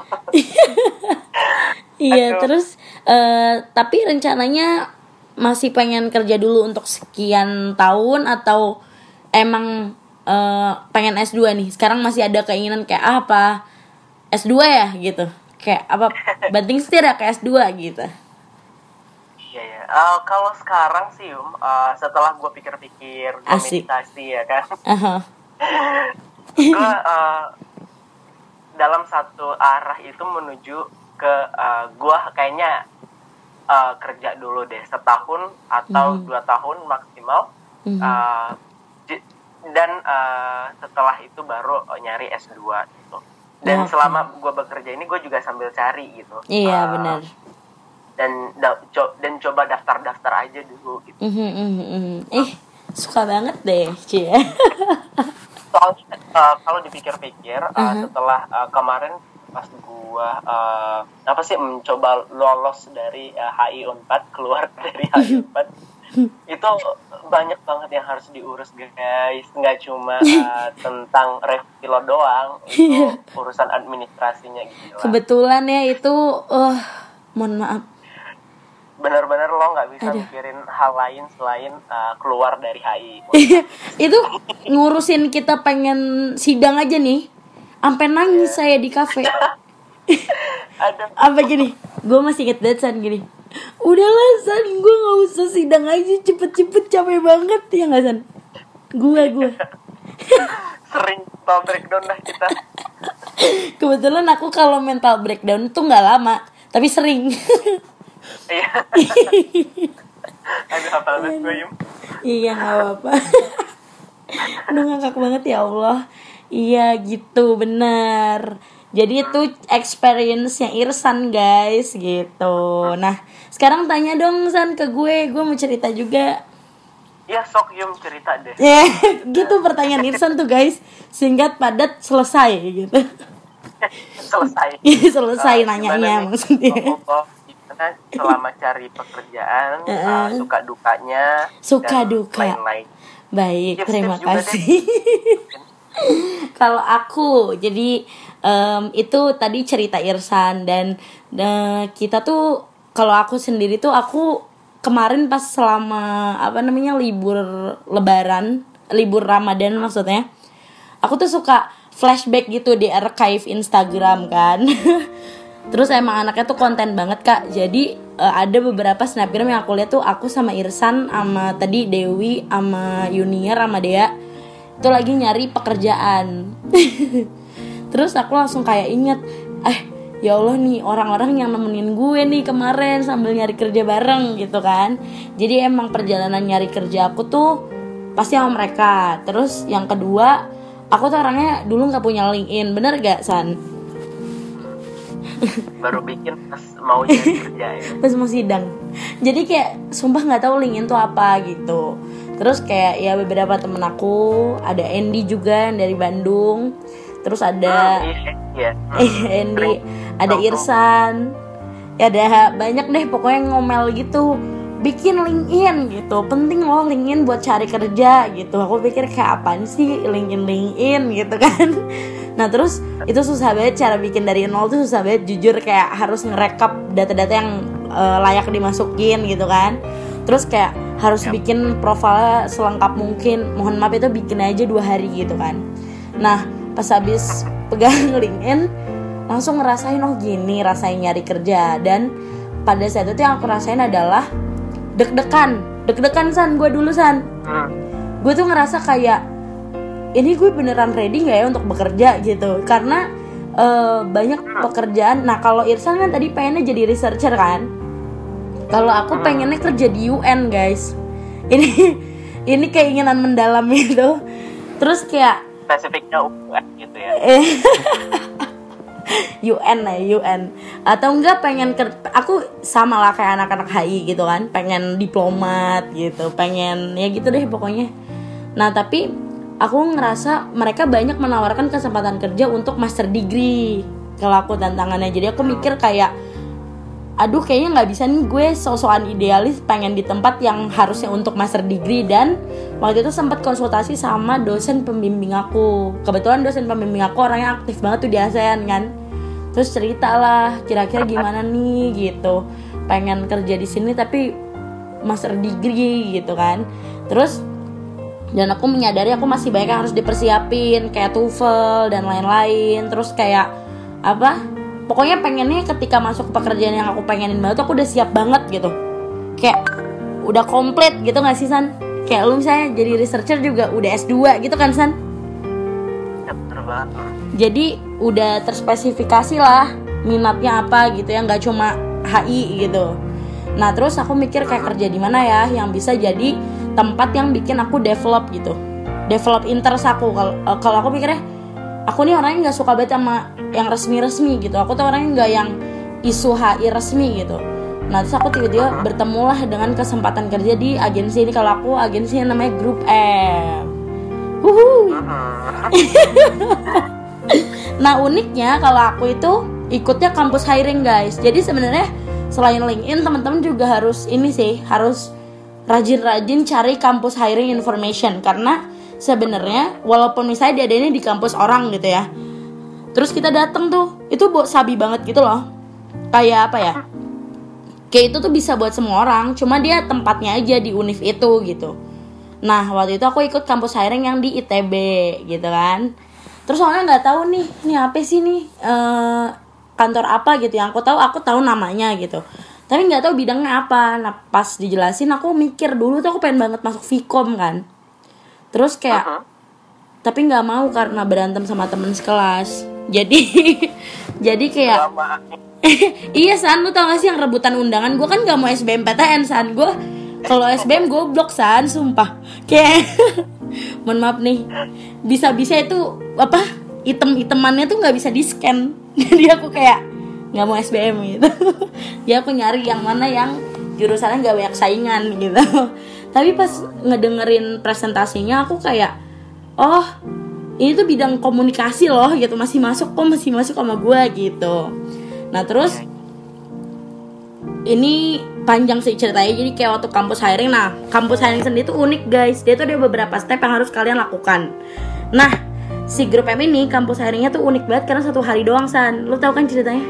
Iya, terus eh tapi rencananya masih pengen kerja dulu untuk sekian tahun atau emang eh, pengen S2 nih? Sekarang masih ada keinginan kayak ah, apa? S2 ya gitu. Kayak apa banting setir ya ke S2 gitu. Iya ya. Eh, kalau sekarang sih, um, eh, setelah gue pikir-pikir, meditasi ya kan, Aha. gue eh, dalam satu arah itu menuju ke eh, gue kayaknya eh, kerja dulu deh setahun atau Mhm. dua tahun maksimal. Eh, j- dan eh, setelah itu baru eh, nyari S2 gitu. Dan Oke. selama gue bekerja ini gue juga sambil cari gitu. Iya, Eh, benar. Dan da- co- dan coba daftar-daftar aja dulu gitu. Mhm, mhm, mhm. Ih, suka banget deh, Cie. soalnya uh, kalau dipikir-pikir uh, Mhm. setelah uh, kemarin pas gua uh, apa sih mencoba lolos dari uh, HI Unpad keluar dari HI Unpad itu banyak banget yang harus diurus guys. Nggak cuma uh, tentang revisi lo doang. Itu Iya. urusan administrasinya gitu lah. Kebetulan ya itu eh mohon maaf. bener-bener lo nggak bisa Aduh. mikirin hal lain selain uh, keluar dari HI itu ngurusin kita pengen sidang aja nih. Sampai nangis saya di kafe. Apa gini? Gue masih inget banget san gini udahlah san. Gue nggak usah sidang aja. Cepet-cepet capek banget. Ya nggak san? Gue gue sering mental breakdown lah kita. Kebetulan aku kalau mental breakdown tuh nggak lama tapi sering. Iya. Aduh apa banget gue Yum iya nggak apa-apa. Aduh ngakak banget ya Allah. Iya gitu. Bener Jadi itu experience-nya Irsan guys. Gitu. Nah sekarang tanya dong San ke gue. Gue mau cerita juga. Iya sok Yum cerita deh. Ya gitu pertanyaan Irsan tuh guys. Singkat padat selesai gitu. Selesai. Selesai Eh, nanyanya maksudnya. Oh, oh, selama cari pekerjaan Heeh. uh, suka dukanya Suka dan duka. lain-lain. Baik, Tips-tips terima juga deh. kasih. Kalau aku, jadi em, itu tadi cerita Irsan dan eh, kita tuh kalau aku sendiri tuh aku kemarin pas selama apa namanya libur Lebaran, libur Ramadan maksudnya, aku tuh suka flashback gitu di archive Instagram kan. Terus emang anaknya tuh konten banget kak. Jadi eh, ada beberapa snapgram yang aku lihat tuh aku sama Irsan sama tadi Dewi sama Yunier sama Dea itu lagi nyari pekerjaan. Terus aku langsung kayak inget, eh ya Allah nih orang-orang yang nemenin gue nih kemarin sambil nyari kerja bareng gitu kan. Jadi emang perjalanan nyari kerja aku tuh pasti sama mereka. Terus yang kedua, aku tuh orangnya dulu nggak punya LinkedIn, bener gak San? baru bikin pas mau jadi kerja ya pas mau sidang jadi kayak sumpah nggak tahu LinkedIn tuh apa gitu terus kayak ya beberapa temen aku ada Andy juga dari Bandung terus ada Hmm, iya, iya. Andy ada Irsan. Ya ada banyak deh pokoknya ngomel gitu. Bikin LinkedIn gitu. Penting loh LinkedIn buat cari kerja gitu. Aku pikir kayak apaan sih LinkedIn LinkedIn gitu kan. Nah terus itu susah banget cara bikin dari nol tuh susah banget. Jujur kayak harus ngerekap data-data yang eh, layak dimasukin gitu kan. Terus kayak harus bikin profilnya selengkap mungkin. Mohon maaf itu bikin aja dua hari gitu kan. Nah pas habis pegang LinkedIn langsung ngerasain oh gini rasanya nyari kerja. Dan pada saat itu yang aku rasain adalah deg-degan. Deg-degan san. Gue dulu san. Hmm, gue tuh ngerasa kayak ini gue beneran ready nggak ya untuk bekerja gitu. Karena eh, banyak pekerjaan. Nah kalau Irsan kan tadi pengennya jadi researcher kan? Kalau aku pengennya kerja di UN guys. Ini ini keinginan mendalam itu. Terus kayak spesifiknya UN gitu ya. Eh UN lah UN atau enggak pengen ker aku sama lah kayak anak-anak HI gitu kan. Pengen diplomat gitu pengen ya gitu deh pokoknya. Nah tapi aku ngerasa mereka banyak menawarkan kesempatan kerja untuk master degree kalau aku tantangannya. Jadi aku mikir kayak aduh kayaknya nggak bisa nih gue sosokan idealis pengen di tempat yang harusnya untuk master degree. Dan waktu itu sempat konsultasi sama dosen pembimbing aku. Kebetulan dosen pembimbing aku orangnya aktif banget tuh di ASEAN kan? Terus cerita lah kira-kira gimana nih gitu. Pengen kerja di sini tapi master degree gitu kan. Terus dan aku menyadari aku masih banyak yang harus dipersiapin kayak TOEFL dan lain-lain. Terus kayak apa pokoknya pengennya ketika masuk ke pekerjaan yang aku pengenin banget aku udah siap banget gitu. Kayak udah komplit gitu gak sih San? Kayak lu misalnya jadi researcher juga udah S2 gitu kan San? Ya, bener banget. Jadi udah terspesifikasi lah minatnya apa gitu ya nggak cuma HI gitu. Nah terus aku mikir kayak kerja di mana ya yang bisa jadi tempat yang bikin aku develop gitu. Develop interest aku. Kalau kalau aku mikirnya aku nih orangnya nggak suka banget sama yang resmi-resmi gitu. Aku tuh orangnya nggak yang isu HI resmi gitu. Nah terus aku tiba-tiba bertemulah dengan kesempatan kerja di agensi ini. Kalau aku agensi yang namanya Grup M nah uniknya kalau aku itu ikutnya kampus hiring guys. Jadi sebenarnya selain LinkedIn teman-teman juga harus ini sih harus rajin-rajin cari kampus hiring information. Karena sebenarnya walaupun misalnya dia ini di kampus orang gitu ya terus kita dateng tuh itu buat sabi banget gitu loh. Kayak apa ya? Kayak itu tuh bisa buat semua orang cuma dia tempatnya aja di univ itu gitu. Nah waktu itu aku ikut kampus hiring yang di itb gitu kan. Terus soalnya nggak tahu nih ini apa sih nih uh, kantor apa gitu yang aku tahu aku tahu namanya gitu. Tapi nggak tahu bidangnya apa. Nah pas dijelasin aku mikir dulu tuh aku pengen banget masuk Vkom kan terus kayak uh -huh. tapi nggak mau karena berantem sama temen sekelas. Jadi jadi kayak iya san lu tau gak sih yang rebutan undangan? Gue kan gak mau SBMPTN san. Gue kalau SBM gue blok san sumpah. Kayak mohon maaf nih. Bisa bisa itu apa? Item itemannya tuh nggak bisa di scan jadi aku kayak nggak mau SBM gitu. Dia aku nyari yang mana yang jurusannya nggak banyak saingan gitu tapi pas ngedengerin presentasinya aku kayak oh ini tuh bidang komunikasi loh gitu. Masih masuk kok masih masuk sama gue gitu. Nah terus ini panjang sih ceritanya. Jadi kayak waktu kampus hiring nah kampus hiring sendiri tuh unik guys. Dia tuh ada beberapa step yang harus kalian lakukan. Nah si grup M ini kampus hiringnya tuh unik banget karena satu hari doang san. Lo tau kan ceritanya?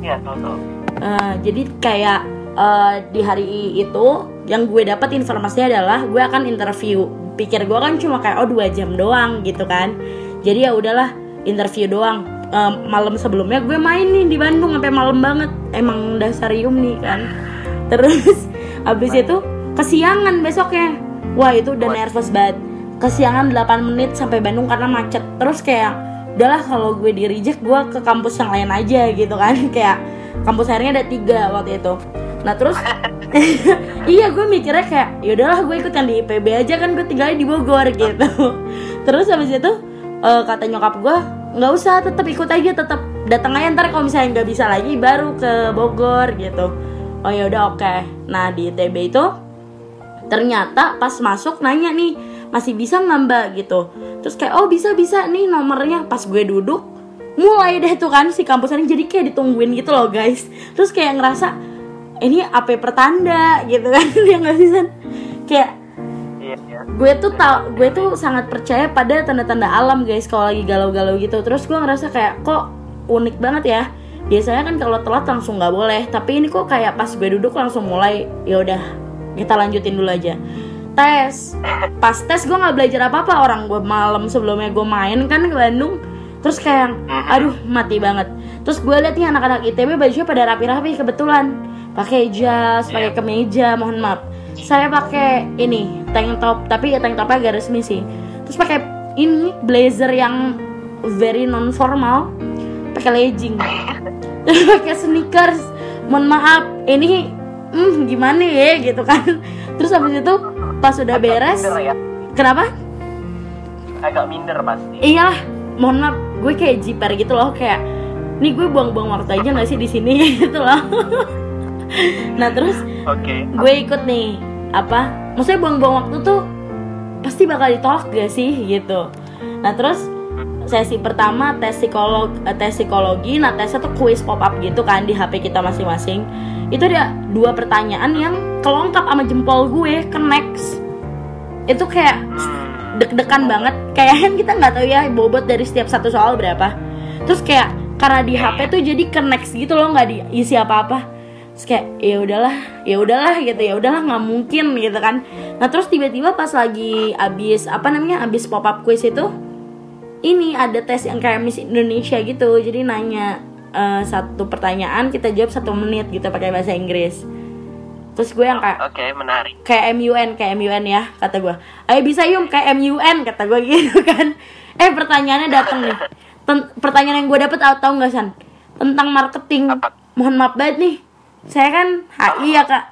Iya tau tau uh, jadi kayak uh, di hari itu yang gue dapat informasinya adalah gue akan interview. Pikir gue kan cuma kayak oh dua jam doang gitu kan. Jadi ya udahlah interview doang. Um, malam sebelumnya gue main nih di Bandung sampai malam banget. Emang dasarium nih kan. Terus abis itu kesiangan besoknya. Wah itu udah nervous banget. Kesiangan 8 menit sampai Bandung karena macet. Terus kayak udahlah kalau gue di reject gue ke kampus yang lain aja gitu kan. Kayak kampus akhirnya ada tiga waktu itu nah terus iya gue mikirnya kayak yaudahlah gue ikut yang di IPB aja kan gue tinggalnya di Bogor gitu. Terus habis itu uh, kata nyokap gue nggak usah tetap ikut aja tetap datang aja ntar kalau misalnya nggak bisa lagi baru ke Bogor gitu. Oh ya udah oke. Okay. nah di ITB itu ternyata pas masuk nanya nih masih bisa nggak mbak? gitu. Terus kayak oh bisa bisa nih nomornya. Pas gue duduk mulai deh tuh kan si kampus ini jadi kayak ditungguin gitu loh guys. Terus kayak ngerasa ini apa pertanda gitu kan. Yang nggak sih san? Kayak iya, iya. gue tuh tau gue tuh sangat percaya pada tanda-tanda alam guys kalau lagi galau-galau gitu. Terus gue ngerasa kayak kok unik banget ya? Biasanya kan kalau telat langsung nggak boleh tapi ini kok kayak pas gue duduk langsung mulai ya udah kita lanjutin dulu aja. Tes. Pas tes gue nggak belajar apa apa orang gue malam sebelumnya gue main kan ke Bandung. Terus kayak aduh mati banget. Terus gue liat nih anak-anak ITB bajunya pada rapi-rapi kebetulan pakai jas pakai iya. kemeja mohon maaf. Saya pakai ini tank top tapi ya tank topnya agak resmi sih. Terus pakai ini blazer yang very non formal pakai legging. Terus pakai sneakers mohon maaf. Ini hmm, gimana ya gitu kan. Terus habis itu pas sudah beres ya. kenapa? Agak minder pasti. Iya mohon maaf. Gue kayak jiper gitu loh kayak nih gue buang-buang waktu aja gak sih di sini? Gitu loh nah terus okay. gue ikut nih apa maksudnya buang-buang waktu tuh pasti bakal ditolak gak sih gitu. Nah terus sesi pertama tes psikolog eh, tes psikologi nah tesnya tuh quiz pop up gitu kan di HP kita masing-masing. Itu ada dua pertanyaan yang kelongkap sama jempol gue ke next. Itu kayak Hmm. deg-degan banget. Kayak kan kita nggak tahu ya bobot dari setiap satu soal berapa. Terus kayak karena di HP tuh jadi ke next gitu loh nggak diisi apa-apa terus kayak ya udahlah ya udahlah gitu ya udahlah nggak mungkin gitu kan. Nah terus tiba-tiba pas lagi abis apa namanya abis pop up quiz itu ini ada tes yang kayak Miss Indonesia gitu. Jadi nanya eh, satu pertanyaan kita jawab satu menit gitu pakai bahasa Inggris. Terus gue yang kayak Oke, menarik. kayak MUN kayak MUN ya kata gue. Ayo bisa yum kayak MUN kata gue gitu kan. Eh pertanyaannya datang nih. Ten- pertanyaan yang gue dapet tau tau nggak san? Tentang marketing. Apa? mohon maaf banget nih saya kan HI ya kak.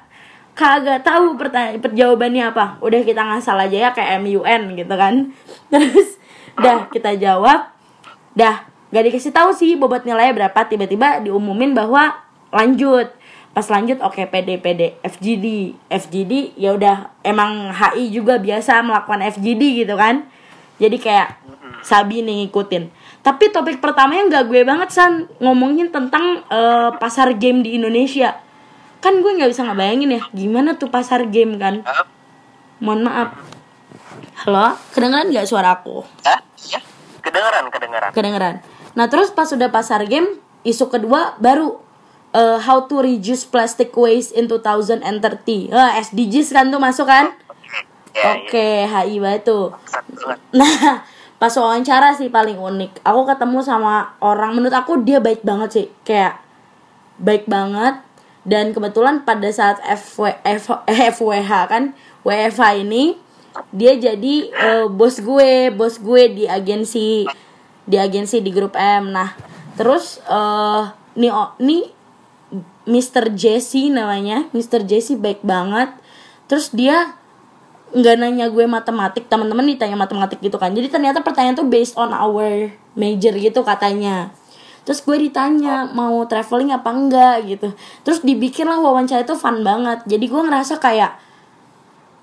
Kagak tahu pertanyaan perjawabannya apa. Udah kita ngasal aja ya kayak MUN gitu kan. Terus dah kita jawab. Dah gak dikasih tahu sih bobot nilainya berapa. Tiba-tiba diumumin bahwa lanjut. Pas lanjut oke PD PD FGD FGD ya udah emang HI juga biasa melakukan FGD gitu kan. Jadi kayak Sabi nih ngikutin tapi topik pertamanya nggak gue banget san ngomongin tentang eh, pasar game di Indonesia kan gue nggak bisa ngebayangin ya gimana tuh pasar game kan mohon maaf halo kedengeran nggak suara aku Hah? Ya? Kedengeran, kedengeran. kedengeran. Nah terus pas sudah pasar game, isu kedua baru uh, how to reduce plastic waste in 2030. Uh, SDGs kan tuh masuk kan? Oke, HI batu. ya. Sangat. Nah, pas wawancara sih paling unik. Aku ketemu sama orang menurut aku dia baik banget sih. Kayak baik banget dan kebetulan pada saat FW, F, eh, FWH kan WFH ini dia jadi eh, bos gue, bos gue di agensi di agensi di grup M. Nah, terus eh nih oh, nih Mr. Jesse namanya, Mr. Jesse baik banget. Terus dia nggak nanya gue matematik teman-teman ditanya matematik gitu kan. Jadi ternyata pertanyaan tuh based on our major gitu katanya. Terus gue ditanya mau traveling apa enggak? gitu. Terus dibikin lah wawancara itu fun banget. Jadi gue ngerasa kayak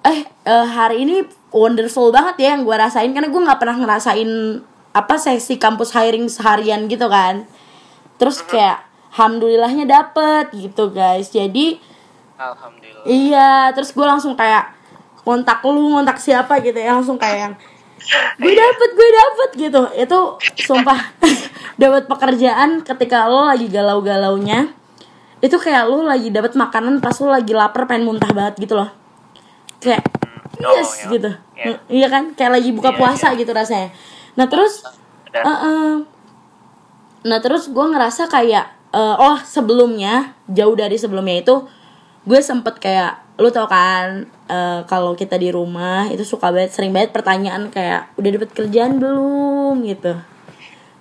eh eh, hari ini wonderful banget ya yang gue rasain. Karena gue nggak pernah ngerasain apa sesi kampus hiring seharian gitu kan. Terus kayak alhamdulillahnya dapet gitu guys. Jadi Alhamdulillah. Iya, terus gue langsung kayak kontak lu, kontak siapa gitu ya, langsung kayak yang gue dapet, gue dapet gitu. Itu sumpah dapat pekerjaan ketika lo lagi galau-galaunya. Itu kayak lo lagi dapat makanan pas lo lagi lapar pengen muntah banget gitu loh. Kayak Oh, yes ya. gitu. Ya. Iya kan? Kayak lagi buka Iya, puasa gitu rasanya. Nah, terus Dan Heeh. Nah terus gue ngerasa kayak eh, oh sebelumnya jauh dari sebelumnya itu gue sempet kayak lu tau kan eh, kalau kita di rumah itu suka banget sering banget pertanyaan kayak udah dapet kerjaan belum? gitu.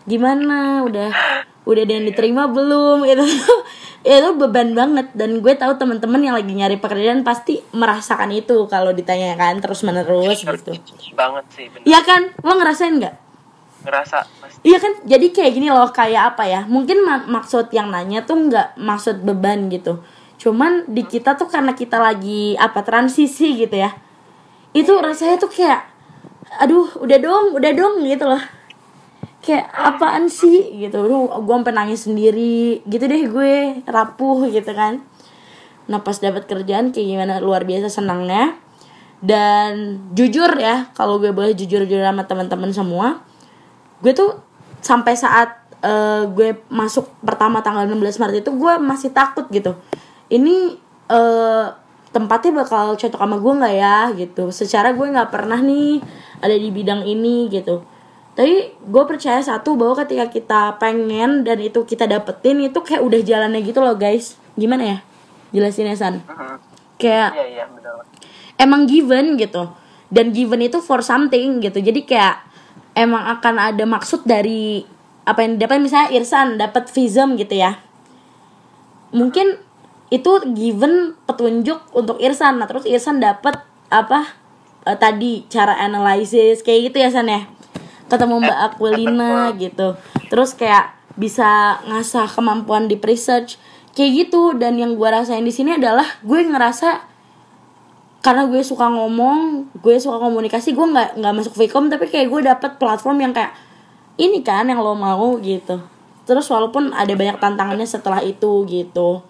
Gimana? Udah udah ada yang diterima belum? Gitu. Itu beban banget. Dan gue tahu teman-teman yang lagi nyari pekerjaan pasti merasakan itu kalau ditanyakan terus menerus gitu. banget sih, bener. Iya kan? Lo ngerasain nggak? Ngerasa pasti. Iya kan, jadi kayak gini loh, kayak apa ya? Mungkin ma- maksud yang nanya tuh nggak maksud beban gitu. Cuman di kita tuh karena kita lagi apa transisi gitu ya. Itu rasanya tuh kayak, aduh, udah dong, udah dong gitu loh. Kayak apaan sih gitu. Duh, gue sampai nangis sendiri, gitu deh gue rapuh gitu kan. Nah pas dapat kerjaan kayak gimana luar biasa senangnya. Dan jujur ya, kalau gue boleh jujur-jujur sama teman-teman semua, gue tuh sampai saat eh, gue masuk pertama tanggal 16 Maret itu gue masih takut gitu ini eh, tempatnya bakal cocok sama gue nggak ya gitu. Secara gue nggak pernah nih ada di bidang ini gitu. Tapi gue percaya satu bahwa ketika kita pengen dan itu kita dapetin itu kayak udah jalannya gitu loh guys. Gimana ya? Jelasin ya San. Mhm. kayak Iya, iya, benar. emang given gitu. Dan given itu for something gitu. Jadi kayak emang akan ada maksud dari apa yang dapat misalnya Irsan dapat visum gitu ya. Mungkin itu given petunjuk untuk Irsan. Nah terus Irsan dapat apa eh, tadi cara analisis kayak gitu ya San ya? Ketemu Mbak Aquilina gitu. Terus kayak bisa ngasah kemampuan di research kayak gitu. Dan yang gue rasain di sini adalah gue ngerasa karena gue suka ngomong gue suka komunikasi gue nggak nggak masuk Vcom tapi kayak gue dapet platform yang kayak ini kan yang lo mau gitu. Terus walaupun ada banyak tantangannya setelah itu gitu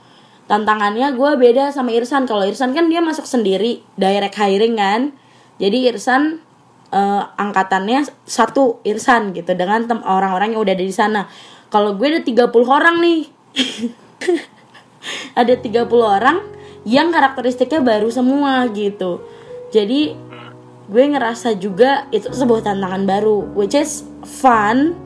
tantangannya gue beda sama Irsan. Kalau Irsan kan dia masuk sendiri direct hiring kan. Jadi Irsan eh, angkatannya satu Irsan gitu dengan orang-orang yang udah ada di sana. Kalau gue ada 30 orang nih. Ada 30 orang yang karakteristiknya baru semua gitu. Jadi gue ngerasa juga itu sebuah tantangan baru which is fun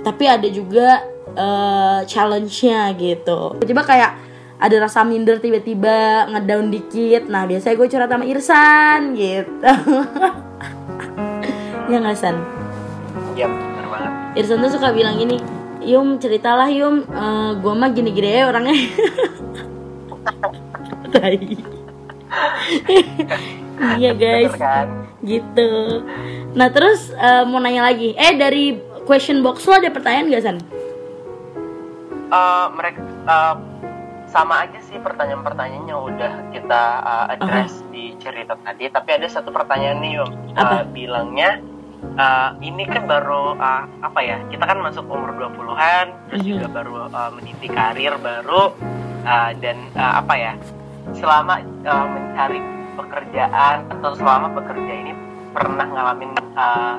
tapi ada juga eh, challenge-nya gitu. Tiba-tiba kayak ada rasa minder tiba-tiba ngedown dikit nah biasanya gue curhat sama Irsan gitu ya nggak San Iya benar banget. Irsan tuh suka bilang gini Yum ceritalah Yum Eh, Gue mah gini-gini ya orangnya. Iya guys kan? Gitu Nah terus eh, mau nanya lagi Eh dari question box lo ada pertanyaan gak San? Eh, mereka eh, sama aja sih pertanyaan-pertanyaannya udah kita uh, address di cerita tadi tapi ada satu pertanyaan nih Apa? Eh, bilangnya eh, ini kan baru eh, apa ya kita kan masuk umur 20-an terus Mhm. juga baru eh, meniti karir baru eh, dan eh, apa ya selama eh, mencari pekerjaan atau selama bekerja ini pernah ngalamin eh,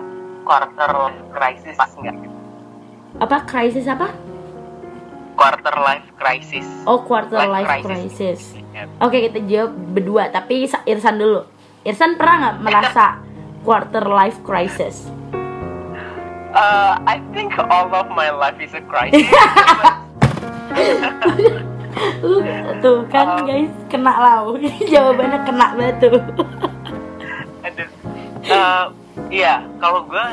quarter life crisis nggak Apa krisis apa? Quarter life crisis Oh quarter life, Life crisis, Ya. Oke kita jawab berdua Tapi Sa- Irsan dulu Irsan pernah nggak merasa quarter life crisis? Uh, I think all of my life is a crisis. Lu tuh kan Um. guys kena lau Jawabannya kena batu Aduh. Uh, iya, kalau gue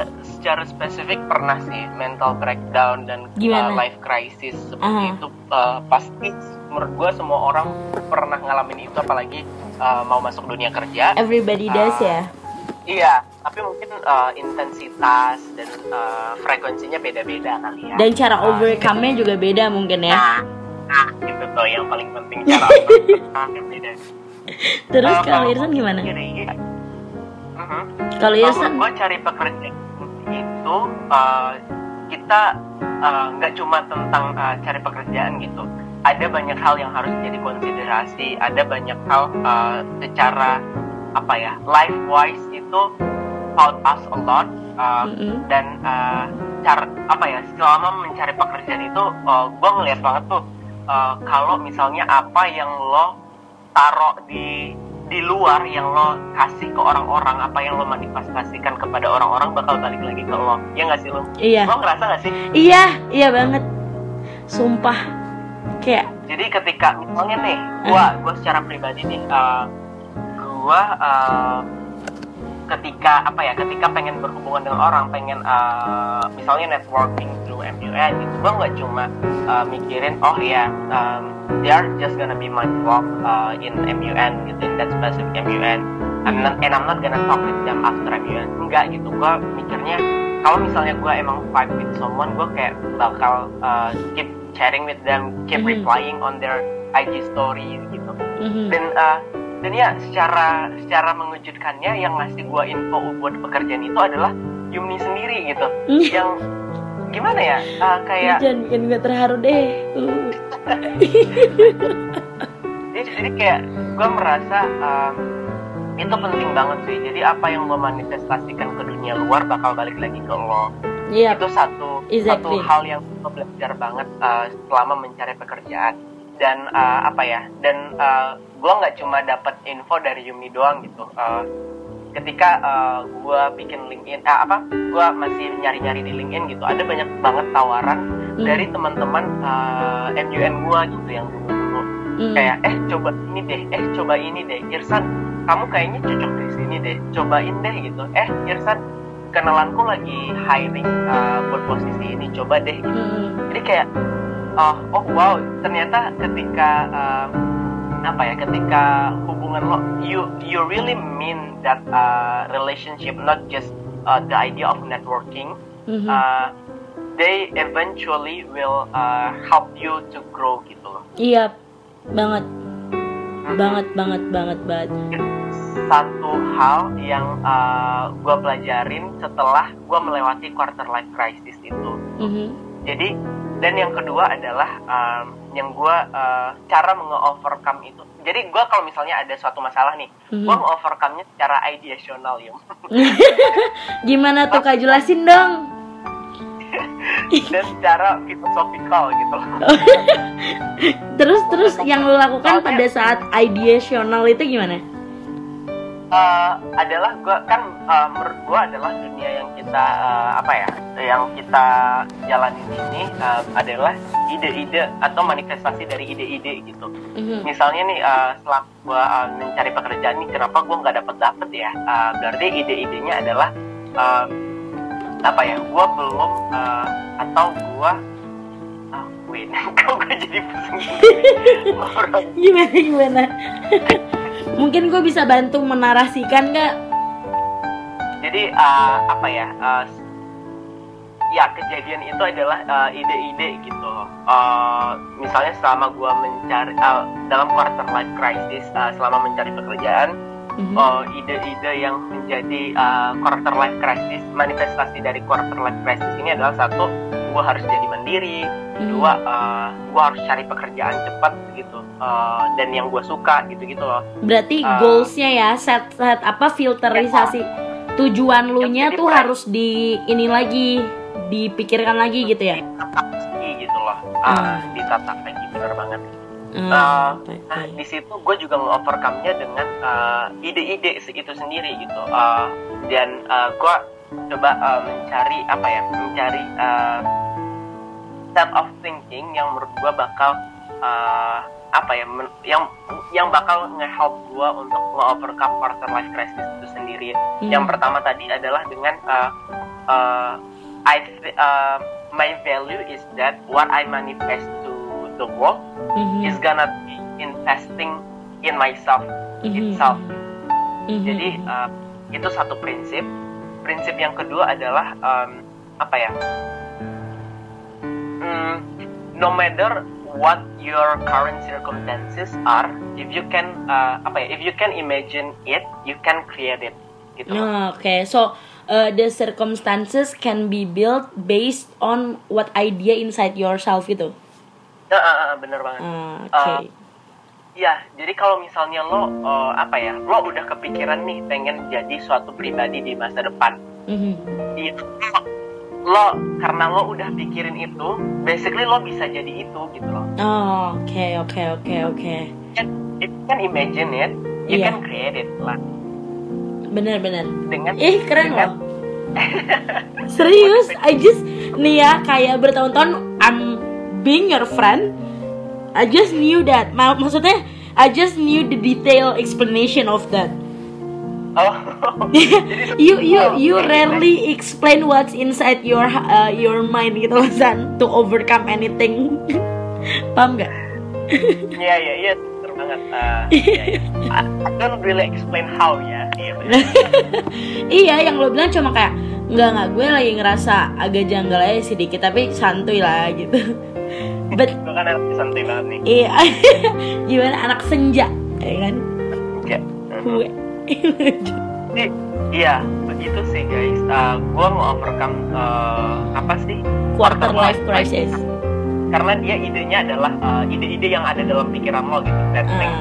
secara spesifik pernah sih mental breakdown dan uh, life crisis seperti Aha. itu uh, pasti menurut gue semua orang pernah ngalamin itu apalagi uh, mau masuk dunia kerja. Everybody does ya Iya, tapi mungkin uh, intensitas dan uh, frekuensinya beda-beda kali ya. Dan cara Uh, overcome-nya juga beda mungkin ya Nah, nah, itu tuh yang paling penting cara overcome beda. Terus Uh, kalau Irsan gimana? Kalau Kalau Irsan gue cari pekerjaan itu uh, kita uh, nggak cuma tentang uh, cari pekerjaan gitu. Ada banyak hal yang harus jadi konsiderasi. Ada banyak hal uh, secara apa ya life wise itu help us a lot. Uh, Mm-mm. dan uh, cara apa ya selama mencari pekerjaan itu uh, gue ngeliat banget tuh uh, kalau misalnya apa yang lo taruh di di luar yang lo kasih ke orang-orang apa yang lo manifestasikan kepada orang-orang bakal balik lagi ke lo. Ya nggak sih lo Iya. Lo ngerasa nggak sih? Iya Iya banget. Sumpah. Kayak jadi ketika misalnya nih gua gua secara pribadi nih uh, gua uh, ketika apa ya ketika pengen berhubungan dengan orang pengen uh, misalnya networking through MUN gitu gua nggak cuma uh, mikirin oh ya um, they are just gonna be my vlog uh, in MUN gitu in that specific MUN I'm not, and I'm not gonna talk with them after MUN enggak gitu gua mikirnya kalau misalnya gua emang vibe with someone gua kayak bakal uh, keep chatting with them keep Mhm. replying on their IG story gitu. Dan uh, dan ya secara secara mengejutkannya yang ngasih gua info buat pekerjaan itu adalah Yumni sendiri gitu. Yang gimana ya? Uh, kayak Jangan bikin gue terharu deh. Uh. jadi, jadi kayak gue merasa um, itu penting banget sih. Jadi apa yang lo manifestasikan ke dunia luar bakal balik lagi ke lo. Iya. Itu satu Exactly. satu hal yang gue belajar banget uh, selama mencari pekerjaan dan uh, apa ya dan uh, gue nggak cuma dapat info dari Yumi doang gitu Uh, ketika uh, gue bikin LinkedIn eh, apa gue masih nyari-nyari di LinkedIn gitu ada banyak banget tawaran Hmm. dari teman-teman uh, MUN gue gitu yang dulu-dulu Hmm. kayak eh coba ini deh eh coba ini deh Irsan kamu kayaknya cocok di sini deh cobain deh gitu eh Irsan kenalanku lagi hiring uh, buat posisi ini coba deh gitu Hmm. jadi kayak oh oh wow ternyata ketika uh, apa ya ketika hubungan lo you you really mean that uh, relationship not just uh, the idea of networking Mhm. uh, they eventually will uh, help you to grow gitu loh Iya banget banget banget banget banget satu hal yang uh, gue pelajarin setelah gue melewati quarter life crisis itu. Mhm. Jadi dan yang kedua adalah um, yang gue uh, cara menge-overcome itu. Jadi gue kalau misalnya ada suatu masalah nih, Mhm. gue nge-overcome-nya secara ideasional ya. Gimana tuh kak jelasin dong? dan secara filosofikal gitu. Terus terus yang lo lakukan pada saat ideational itu gimana? Eh, adalah gua kan eh, menurut gua adalah dunia yang kita eh, apa ya yang kita jalanin ini eh, adalah ide-ide atau manifestasi dari ide-ide gitu Mhm. misalnya nih eh, setelah gua eh, mencari pekerjaan nih kenapa gua nggak dapet dapet ya Eh, berarti ide-idenya adalah eh, apa ya gua belum eh, atau gua ah wait kok gua jadi pusing Gimana gimana? Mungkin gue bisa bantu menarasikan nggak? jadi uh, apa ya uh, ya kejadian itu adalah uh, ide-ide gitu Uh, misalnya selama gua mencari uh, dalam quarter life crisis uh, selama mencari pekerjaan Mhm. uh, ide-ide yang menjadi uh, quarter life crisis manifestasi dari quarter life crisis ini adalah satu gua harus jadi mandiri Mhm. dua uh, gua harus cari pekerjaan cepat gitu uh, dan yang gua suka gitu gitu loh Berarti Uh, goalsnya ya set set apa filterisasi tujuan lu nya tuh price. harus di ini lagi dipikirkan lagi gitu ya? ditata lagi gitu loh uh, ditata lagi bener banget Uh, nah di situ gue juga nge-overcome-nya dengan uh, ide-ide itu sendiri gitu. Uh, dan gue coba uh, mencari apa ya mencari uh, set of thinking yang menurut gue bakal uh, apa ya men- yang yang bakal nge-help gue untuk nge-overcome quarter life crisis itu sendiri. Hmm. yang pertama tadi adalah dengan uh, uh, I uh, my value is that what I manifest the world Mhm. is gonna be investing in myself Mhm. itself. Mhm. Jadi uh, itu satu prinsip. Prinsip yang kedua adalah um, apa ya? Hmm, no matter what your current circumstances are, if you can uh, apa ya? If you can imagine it, you can create it. Gitu. Nah, Oke, so uh, the circumstances can be built based on what idea inside yourself itu. Nah, uh, uh, bener banget. Ah, Oke. Ya, jadi kalau misalnya lo uh, apa ya, lo udah kepikiran nih pengen jadi suatu pribadi di masa depan, Mhm. itu lo karena lo udah pikirin itu, basically lo bisa jadi itu gitu loh. Oh, Oke, oke, oke, oke. Kan, if you can imagine it, you Iya. can create it lah. Bener-bener. Dengan Ih, keren dengan, loh. Serius, I just nih ya kayak bertahun-tahun I'm being your friend. I just knew that. Ma- maksudnya I just knew the detail explanation of that. Oh, you you you rarely explain what's inside your uh, your mind gitu loh San to overcome anything. Paham gak? Iya iya iya, banget. Uh, iya, iya. I, I don't really explain how ya. Iya bener. iya, yang lo bilang cuma kayak nggak nggak gue lagi ngerasa agak janggal aja sedikit tapi santuy lah gitu. But Gue kan anak santai banget nih. iya, gimana anak senja, ya kan? Ya. Gue. Iya begitu sih guys. Uh, gue mau overcome uh, apa sih? Quarter life crisis. Karena dia idenya adalah uh, ide-ide yang ada dalam pikiran lo gitu. That thing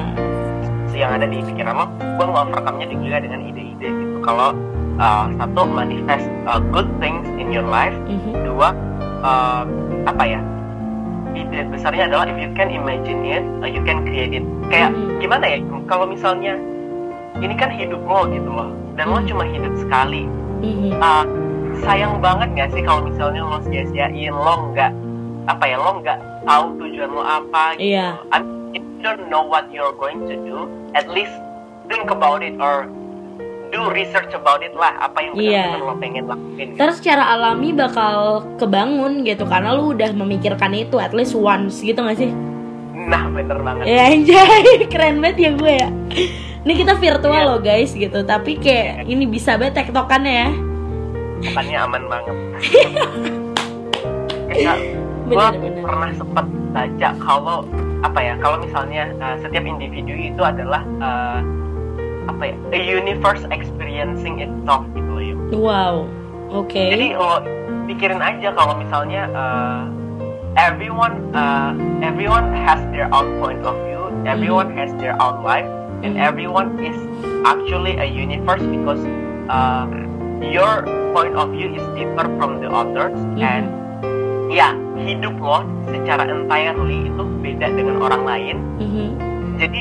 Ah, yang ada di pikiran lo, gue mau overcome-nya juga dengan ide-ide gitu. Kalau uh, satu manifest uh, good things in your life, mhm. dua uh, apa ya? Ide besarnya adalah if you can imagine it, uh, you can create it. Kayak Mhm. gimana ya? Kalau misalnya ini kan hidup lo gitu loh, dan lo Mhm. cuma hidup sekali. Uh, sayang banget gak sih kalau misalnya lo sia-siain lo nggak apa ya lo nggak tahu tujuan lo apa gitu. Iya. I mean, if you don't know what you're going to do, at least think about it or do research about it lah apa yang Iya. benar-benar lo pengen lakuin. Gitu. Terus secara alami bakal kebangun gitu karena lu udah memikirkan itu at least once gitu gak sih? Nah bener banget. Ya anjay, keren banget ya gue ya. Ini kita virtual Iya. loh guys gitu, tapi kayak ini bisa banget tektokannya ya. Makanya aman banget. Kayak gue Bener-bener. pernah sempat baca kalau apa ya kalau misalnya uh, setiap individu itu adalah uh, apa ya a universe experiencing itself gitu loh ya wow oke okay. jadi lo pikirin aja kalau misalnya uh, everyone uh, everyone has their own point of view everyone mm -hmm. has their own life and mm-hmm. everyone is actually a universe because uh, your point of view is different from the others mm -hmm. and ya hidup lo secara entirely itu beda dengan orang lain mm -hmm. jadi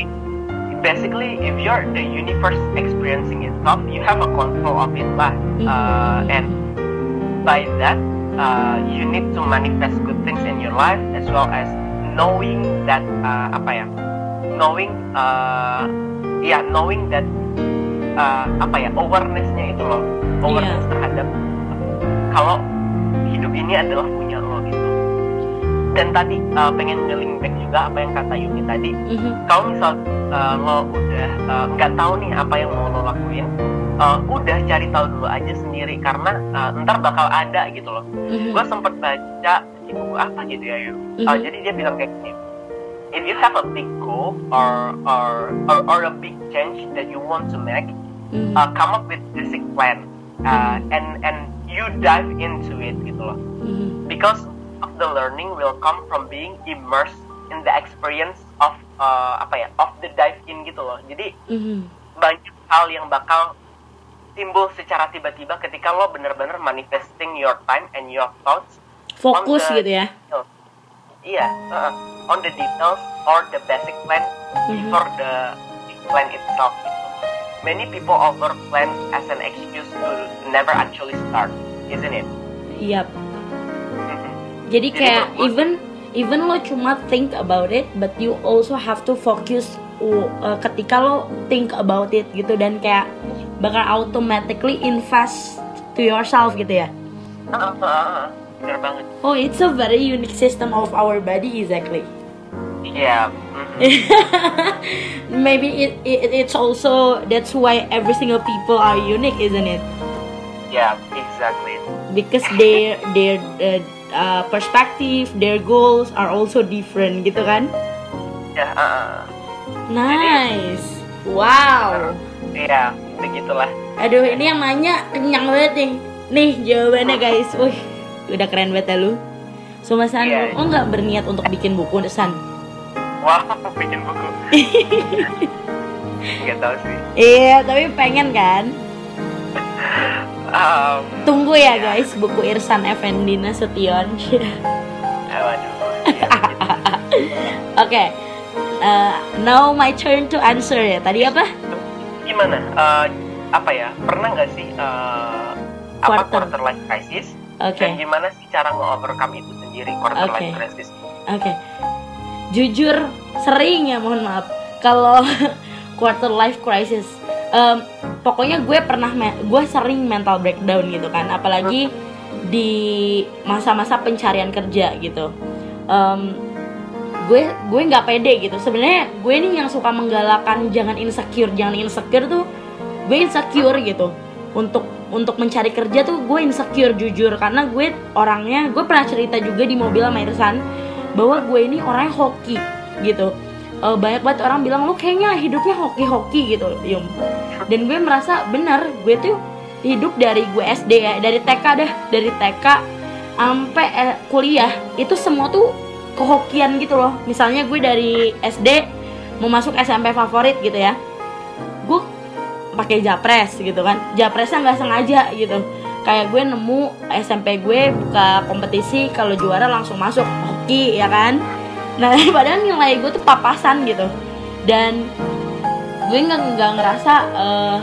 basically if you're the universe experiencing itself you have a control of it lah mm-hmm. uh, and by that uh, you need to manifest good things in your life as well as knowing that uh, apa ya knowing uh, ya yeah, knowing that uh, apa ya awarenessnya itu loh awareness yeah. terhadap kalau hidup ini adalah punya lo gitu dan tadi uh, pengen ngeling back juga apa yang kata Yumi tadi mm-hmm. kalau misal uh, lo udah uh, nggak uh, tahu nih apa yang mau lo lakuin uh, udah cari tahu dulu aja sendiri karena uh, ntar bakal ada gitu loh mm-hmm. gue sempet baca di buku apa gitu ya yuk mm-hmm. uh, jadi dia bilang kayak gini if you have a big goal or or or, or a big change that you want to make mm-hmm. uh, come up with basic plan uh, and and you dive into it gitu loh mm-hmm. because of the learning will come from being immersed in the experience uh, apa ya of the dive in gitu loh jadi mm-hmm. banyak hal yang bakal timbul secara tiba-tiba ketika lo bener-bener manifesting your time and your thoughts fokus gitu ya details. iya uh, on the details or the basic plan mm-hmm. before the big plan itself gitu. many people over plan as an excuse to never actually start isn't it yep jadi kayak even even lo cuma think about it but you also have to focus uh, ketika lo think about it gitu dan kayak bakal automatically invest to yourself gitu ya. Uh, uh, uh, banget. Oh it's a very unique system of our body exactly. Yeah mm-hmm. maybe it, it it's also that's why every single people are unique isn't it? Yeah exactly. Because they they're uh, uh, perspective, their goals are also different gitu kan? Ya. Uh, nice. Jadi, wow. Iya, begitulah. Aduh, ini yang nanya kenyang banget nih. Nih jawabannya guys. Wih, udah keren banget ya lu. Sama San, yeah. oh nggak berniat untuk bikin buku, San? Wah, bikin buku. Gak tau sih. Iya, tapi pengen kan? Um, Tunggu ya, ya guys, buku Irsan Effendi Nasution. Oke, okay. uh, now my turn to answer ya. Tadi apa? Gimana? Uh, apa ya? Pernah nggak sih uh, quarter. apa quarter life crisis? Okay. Dan gimana sih cara nge-overcome itu sendiri quarter okay. life crisis? Oke. Okay. Jujur sering ya, mohon maaf. Kalau quarter life crisis um, pokoknya gue pernah gue sering mental breakdown gitu kan apalagi di masa-masa pencarian kerja gitu. Um, gue gue nggak pede gitu. Sebenarnya gue ini yang suka menggalakkan jangan insecure jangan insecure tuh gue insecure gitu. Untuk untuk mencari kerja tuh gue insecure jujur. Karena gue orangnya gue pernah cerita juga di mobil sama Irsan bahwa gue ini orangnya hoki gitu uh, banyak banget orang bilang lu kayaknya hidupnya hoki-hoki gitu. Yum. Dan gue merasa benar gue tuh hidup dari gue SD ya dari TK deh dari TK sampai eh, kuliah itu semua tuh kehokian gitu loh. Misalnya gue dari SD mau masuk SMP favorit gitu ya gue pakai japres gitu kan. Japresnya nggak sengaja gitu. Kayak gue nemu SMP gue buka kompetisi kalau juara langsung masuk hoki ya kan nah padahal nilai gue tuh papasan gitu. Dan gue nggak nggak ngerasa uh,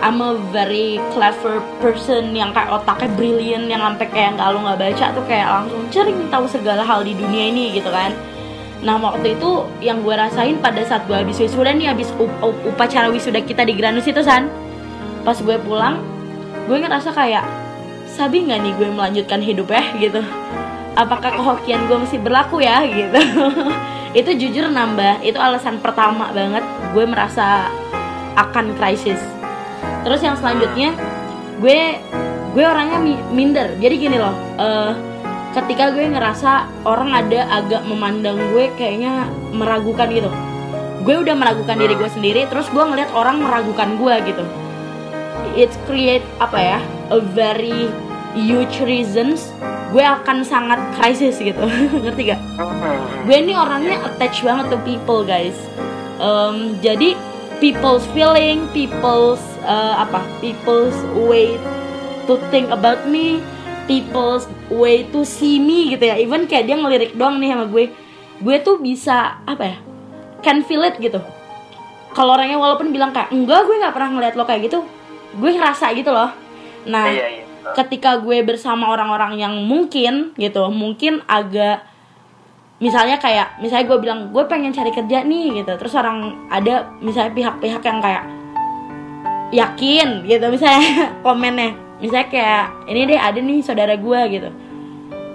I'm a very clever person yang kayak otaknya brilliant yang sampai kayak nggak lo nggak baca tuh kayak langsung cering tahu segala hal di dunia ini gitu kan. Nah waktu itu yang gue rasain pada saat gue habis wisuda nih habis up up upacara wisuda kita di Granus itu san. Pas gue pulang gue ngerasa kayak sabi nggak nih gue melanjutkan hidup ya gitu apakah kehokian gue masih berlaku ya gitu. Itu jujur nambah itu alasan pertama banget gue merasa akan krisis. Terus yang selanjutnya gue gue orangnya minder. Jadi gini loh uh, ketika gue ngerasa orang ada agak memandang gue kayaknya meragukan gitu. Gue udah meragukan diri gue sendiri terus gue ngeliat orang meragukan gue gitu. It create apa ya a very huge reasons gue akan sangat krisis gitu. Ngerti gak? Gue ini orangnya attach banget to people guys. Um, jadi people's feeling people's uh, apa? People's way to think about me people's way to see me gitu ya. Even kayak dia ngelirik doang nih sama gue. Gue tuh bisa apa ya can feel it gitu. Kalau orangnya walaupun bilang kayak enggak gue nggak pernah ngeliat lo kayak gitu gue ngerasa gitu loh. Nah Iya, iya. Ketika gue bersama orang-orang yang mungkin gitu mungkin agak misalnya kayak misalnya gue bilang gue pengen cari kerja nih gitu. Terus orang ada misalnya pihak-pihak yang kayak yakin gitu misalnya komennya. Misalnya kayak ini deh ada nih saudara gue gitu.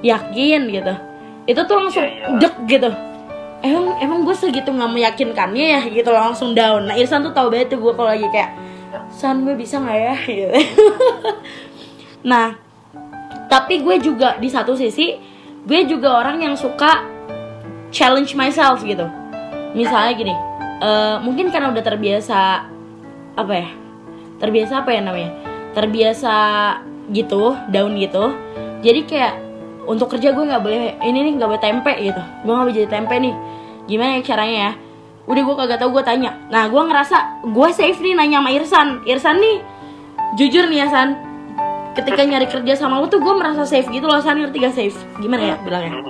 Yakin gitu. Itu tuh langsung Iya, iya. dek gitu. Emang emang gue segitu nggak meyakinkannya ya? gitu langsung down. Nah Irsan tuh tahu banget tuh gue kalau lagi kayak san gue bisa nggak ya? gitu nah tapi gue juga di satu sisi gue juga orang yang suka challenge myself gitu. Misalnya gini eh, mungkin karena udah terbiasa apa ya terbiasa apa ya namanya terbiasa gitu down gitu jadi kayak untuk kerja gue nggak boleh ini nih nggak boleh tempe gitu. Gue nggak boleh jadi tempe nih. Gimana ya caranya ya? Udah gue kagak tau gue tanya. Nah gue ngerasa gue safe nih nanya sama Irsan. Irsan nih jujur nih ya San ketika nyari kerja sama lu tuh gue merasa safe gitu loh San. Ngerti gak safe? Gimana ya bilangnya?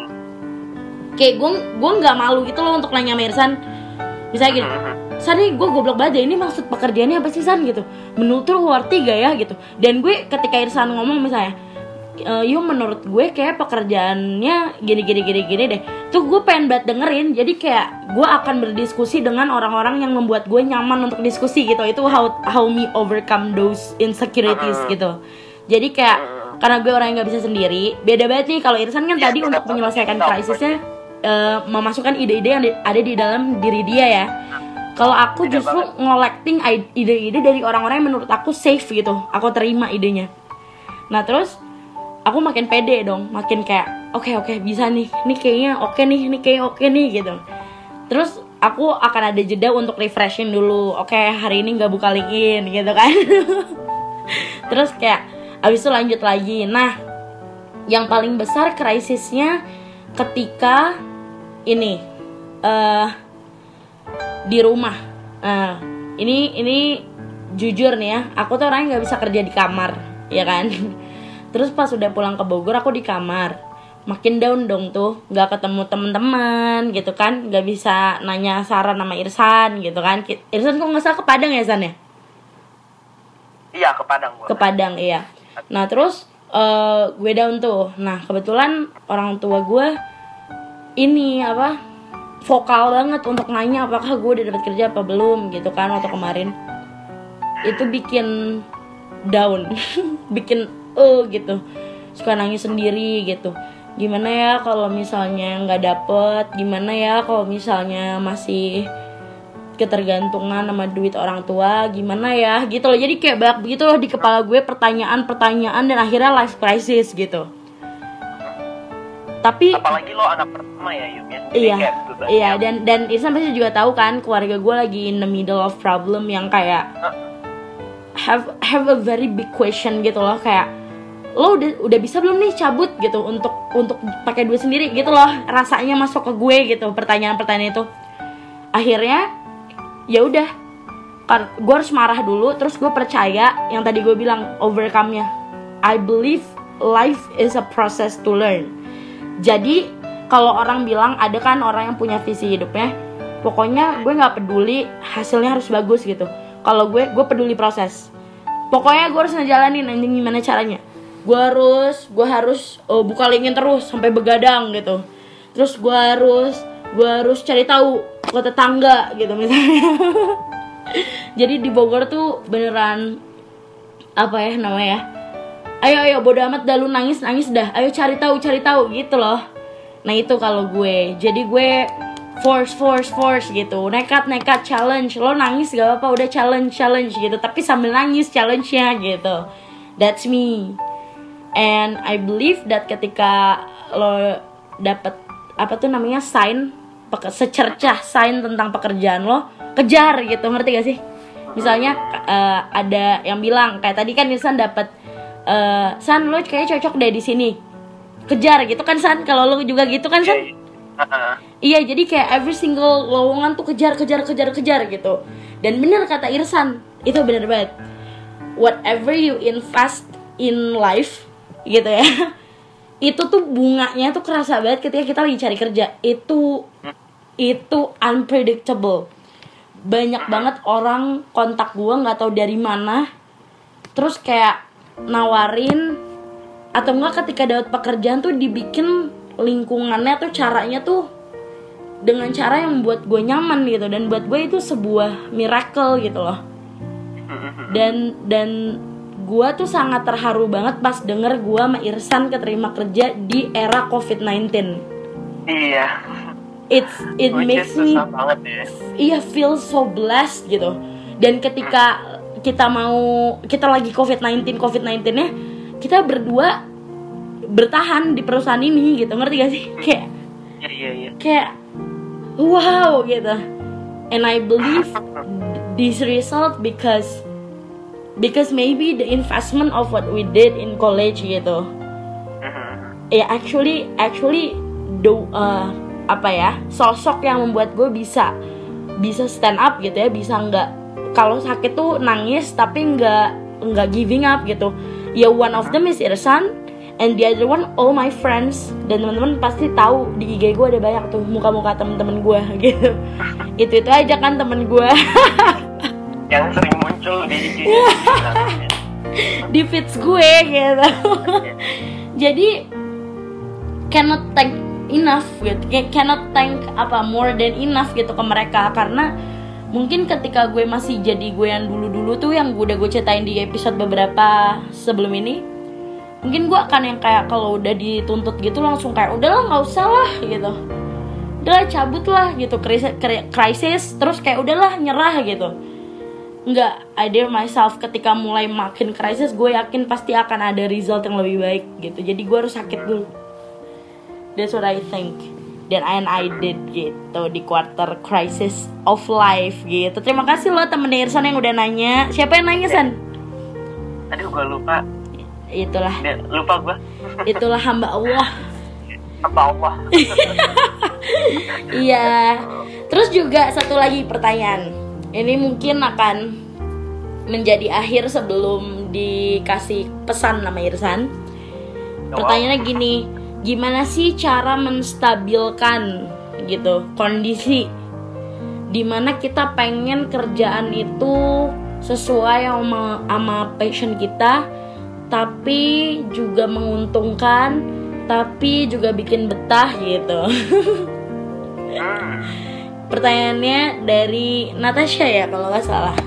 Kayak gue gue nggak malu gitu loh untuk nanya sama Irsan. Misalnya gini San nih gue goblok banget deh, ini maksud pekerjaannya apa sih San? Gitu. Menurut lu worthy gak ya? Gitu. Dan gue ketika Irsan ngomong misalnya e, yuk menurut gue kayak pekerjaannya gini gini gini gini deh. Tuh gue pengen banget dengerin jadi kayak gue akan berdiskusi dengan orang-orang yang membuat gue nyaman untuk diskusi gitu. Itu how how me overcome those insecurities gitu jadi kayak karena gue orang yang nggak bisa sendiri beda banget nih kalau Irsan kan Iya, tadi untuk menyelesaikan krisisnya eh, memasukkan ide-ide yang ada di dalam diri dia ya. Kalau aku Beda justru collecting i- ide-ide dari orang-orang yang menurut aku safe gitu. Aku terima idenya. Nah terus aku makin pede dong. Makin kayak oke oke bisa nih. Ini kayaknya oke nih ini kayaknya oke nih gitu. Terus aku akan ada jeda untuk refreshing dulu. Oke hari ini nggak buka linkin gitu kan. Terus kayak abis itu lanjut lagi. Nah yang paling besar krisisnya ketika ini eh di rumah. Nah ini ini jujur nih ya aku tuh orangnya nggak bisa kerja di kamar ya kan? Terus pas udah pulang ke Bogor aku di kamar. Makin down dong tuh nggak ketemu teman-teman gitu kan nggak bisa nanya saran sama Irsan gitu kan. Irsan kok nggak salah ke Padang ya San ya? Iya ke Padang gua. ke Padang iya nah terus eh, gue down tuh. Nah kebetulan orang tua gue ini apa vokal banget untuk nanya apakah gue udah dapat kerja apa belum gitu kan waktu kemarin. Itu bikin down bikin eh gitu. Suka nangis sendiri gitu. Gimana ya kalau misalnya nggak dapet? Gimana ya kalau misalnya masih ketergantungan sama duit orang tua gimana ya gitu loh. Jadi kayak banyak begitu loh di kepala gue pertanyaan-pertanyaan dan akhirnya life crisis gitu. Tapi Apalagi lo anak pertama ya Yum ya. Iya iya dan dan Irsan pasti juga tahu kan keluarga gue lagi in the middle of problem yang kayak have have a very big question gitu loh kayak lo udah udah bisa belum nih cabut? gitu untuk untuk pakai duit sendiri gitu loh rasanya masuk ke gue gitu pertanyaan-pertanyaan itu. Akhirnya ya udah kan gue harus marah dulu terus gue percaya yang tadi gue bilang overcome nya I believe life is a process to learn. Jadi kalau orang bilang ada kan orang yang punya visi hidupnya pokoknya gue nggak peduli hasilnya harus bagus gitu. Kalau gue gue peduli proses. Pokoknya gue harus ngejalanin anjing gimana caranya? Gue harus gue harus oh, buka linkin terus sampai begadang gitu. Terus gue harus gue harus cari tahu ke tetangga gitu misalnya. Jadi di Bogor tuh beneran apa ya namanya ayo ayo bodo amat dah lu nangis nangis dah. Ayo cari tahu cari tahu gitu loh. Nah itu kalau gue. Jadi gue force force force gitu. Nekat nekat challenge. Lo nangis gak apa-apa udah challenge challenge gitu. Tapi sambil nangis challenge nya gitu. That's me. And I believe that ketika lo dapet apa tuh namanya sign secercah sign tentang pekerjaan lo kejar gitu ngerti gak sih misalnya eh, ada yang bilang kayak tadi kan Nisan dapat eh, San lo kayaknya cocok deh di sini kejar gitu kan San kalau lo juga gitu kan San Ah, Iya, jadi kayak every single lowongan tuh kejar, kejar, kejar, kejar gitu. Dan bener kata Irsan, itu bener banget. Whatever you invest in life, gitu ya, itu tuh bunganya tuh kerasa banget ketika kita lagi cari kerja. Itu itu unpredictable. Banyak banget orang kontak gua nggak tahu dari mana, terus kayak nawarin atau enggak ketika dapat pekerjaan tuh dibikin lingkungannya tuh caranya tuh dengan cara yang membuat gue nyaman gitu. Dan buat gue itu sebuah miracle gitu loh. Dan dan gue tuh sangat terharu banget pas denger gue sama Irsan keterima kerja di era COVID-19 iya it's it Which makes is me banget ya. Iya feel so blessed gitu. Dan ketika kita mau kita lagi covid 19 covid 19 nya kita berdua bertahan di perusahaan ini gitu. Ngerti gak sih? Kayak iya iya iya. kayak wow gitu. And I believe this result because because maybe the investment of what we did in college gitu. Ya actually actually do uh, apa ya sosok yang membuat gue bisa bisa stand up gitu ya bisa nggak kalau sakit tuh nangis tapi nggak nggak giving up gitu. Ya one of them is Irsan and the other one all my friends. Dan teman-teman pasti tahu di IG gue ada banyak tuh muka-muka temen-temen gue gitu. Itu itu aja kan temen gue. Yang sering muncul di IG di feeds gue gitu. Jadi cannot thank enough gitu cannot thank apa more than enough gitu ke mereka. Karena mungkin ketika gue masih jadi gue yang dulu-dulu tuh yang udah gue ceritain di episode beberapa sebelum ini mungkin gue akan yang kayak kalau udah dituntut gitu langsung kayak udahlah nggak usah lah gitu. Udahlah cabut lah gitu. Krisis, krisis terus kayak udahlah nyerah gitu. Nggak dare myself ketika mulai makin krisis gue yakin pasti akan ada result yang lebih baik gitu. Jadi gue harus sakit dulu that's what I think. Dan and I did gitu di quarter crisis of life gitu. Terima kasih loh temen Irsan yang udah nanya. Siapa yang nanya San? Aduh gue lupa. Itulah. Lupa gue itulah hamba Allah. Apa Allah. Iya. Terus juga satu lagi pertanyaan. Ini mungkin akan menjadi akhir sebelum dikasih pesan nama Irsan. Pertanyaannya gini, gimana sih cara menstabilkan gitu kondisi di mana kita pengen kerjaan itu sesuai sama, sama passion kita tapi juga menguntungkan tapi juga bikin betah gitu. Pertanyaannya dari Natasha ya kalau nggak salah.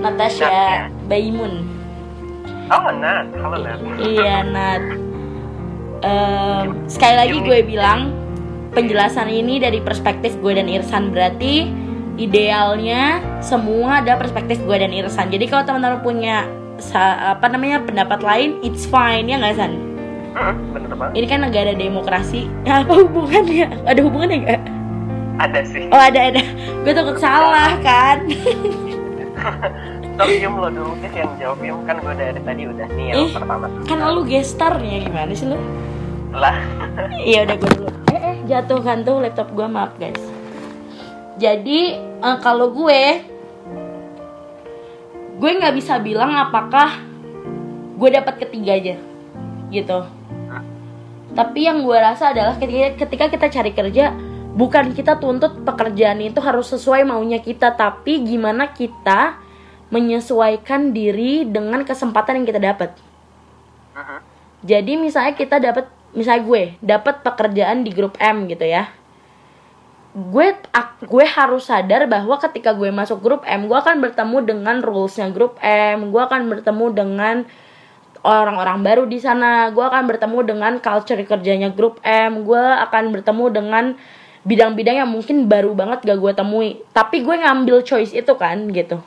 Natasha Nat, ya. Baimun. oh Nat halo Nat Iya Nat. Em, sekali lagi gue bilang penjelasan ini dari perspektif gue dan Irsan berarti idealnya semua ada perspektif gue dan Irsan. Jadi kalau teman-teman punya apa namanya pendapat lain, it's fine ya nggak San? Bener banget Ini kan negara demokrasi. Apa hubungannya? Ada hubungannya nggak? ada sih Oh ada ada. Gue takut salah kan. Stop Yum lo dulu deh yang jawab Yum kan gue dari tadi udah nih yang Ih. pertama kan lu gestarnya gimana sih lu? Lah Iya udah gue dulu. Eh, eh jatuh kan tuh laptop gue maaf guys. Jadi eh, kalau gue, gue nggak bisa bilang apakah gue dapat ketiga aja, gitu. Tapi yang gue rasa adalah ketika, ketika kita cari kerja, bukan kita tuntut pekerjaan itu harus sesuai maunya kita, tapi gimana kita menyesuaikan diri dengan kesempatan yang kita dapat. Jadi misalnya kita dapat misalnya gue dapat pekerjaan di grup M gitu ya. Gue ak- gue harus sadar bahwa ketika gue masuk grup M, gue akan bertemu dengan rulesnya grup M, gue akan bertemu dengan orang-orang baru di sana, gue akan bertemu dengan culture kerjanya grup M, gue akan bertemu dengan bidang-bidang yang mungkin baru banget gak gue temui. Tapi gue ngambil choice itu kan gitu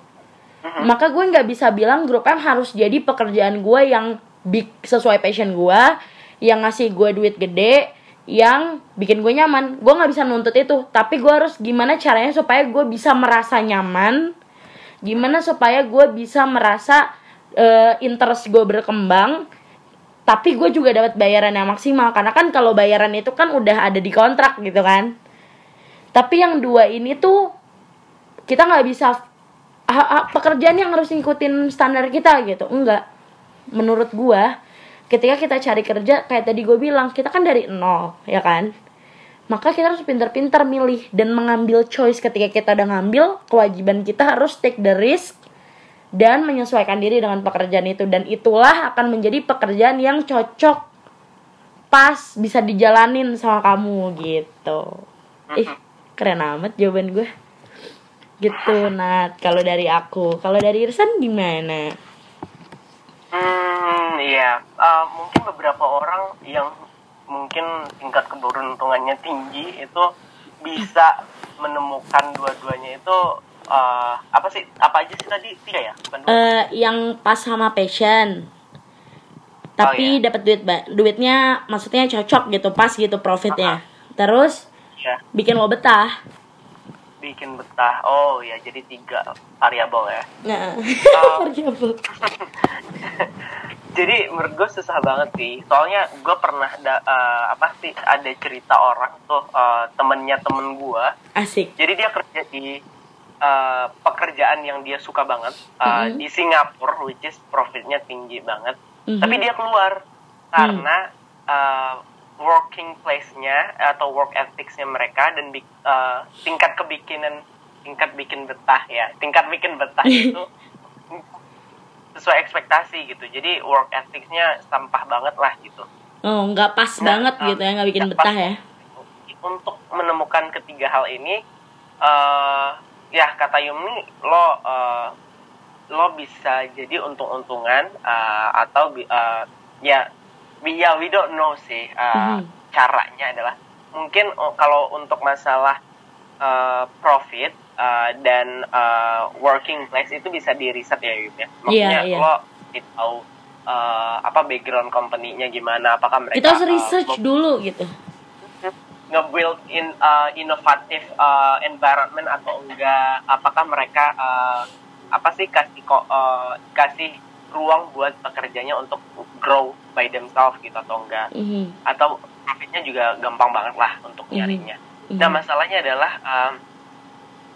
maka gue nggak bisa bilang grup M harus jadi pekerjaan gue yang big sesuai passion gue yang ngasih gue duit gede yang bikin gue nyaman. Gue nggak bisa nuntut itu. Tapi gue harus gimana caranya supaya gue bisa merasa nyaman? Gimana supaya gue bisa merasa uh, interest gue berkembang? Tapi gue juga dapat bayaran yang maksimal. Karena kan kalau bayaran itu kan udah ada di kontrak gitu kan. Tapi yang dua ini tuh kita nggak bisa pekerjaan yang harus ngikutin standar kita gitu. Enggak. Menurut gue ketika kita cari kerja kayak tadi gue bilang kita kan dari nol ya kan? Maka kita harus pintar-pintar milih dan mengambil choice ketika kita udah ngambil kewajiban kita harus take the risk dan menyesuaikan diri dengan pekerjaan itu. Dan itulah akan menjadi pekerjaan yang cocok pas bisa dijalanin sama kamu gitu. Ih keren amat jawaban gue gitu Nat. Kalau dari aku kalau dari Irsan gimana Hmm, iya. Uh, mungkin beberapa orang yang mungkin tingkat keberuntungannya tinggi itu bisa menemukan dua-duanya itu uh, apa sih? Apa aja sih tadi? Tiga ya? Uh, yang pas sama passion. Tapi oh, iya. dapat duit, duitnya maksudnya cocok gitu, pas gitu profitnya. Uh -huh. Terus yeah. bikin lo betah bikin betah oh ya jadi tiga variabel ya nah. um, jadi menurut gue susah banget sih soalnya gue pernah da, uh, apa sih ada cerita orang tuh uh, temennya temen gue asik jadi dia kerja di uh, pekerjaan yang dia suka banget uh, mm-hmm. di Singapura which is profitnya tinggi banget mm-hmm. tapi dia keluar karena mm. uh, working place-nya atau work ethics-nya mereka dan uh, tingkat kebikinan tingkat bikin betah ya tingkat bikin betah itu sesuai ekspektasi gitu. Jadi work ethics-nya sampah banget lah gitu. Oh nggak pas nah, banget um, gitu ya nggak bikin betah ya? untuk menemukan ketiga hal ini uh, ya kata Yumi lo uh, lo bisa jadi untung-untungan uh, atau uh, ya we ya we don't know sih uh, mm-hmm. caranya adalah mungkin oh, kalau untuk masalah uh, profit uh, dan uh, working place itu bisa di riset ya Yud ya maksudnya yeah, yeah. lo tahu uh, apa background company-nya gimana apakah mereka kita harus research uh, dulu gitu nge-build in uh, inovatif uh, environment atau enggak apakah mereka uh, apa sih kasih kok uh, kasih ruang buat pekerjanya untuk grow by themselves gitu atau enggak. Mm-hmm. atau profitnya juga gampang banget lah untuk nyarinya. Mm-hmm. nah masalahnya adalah um,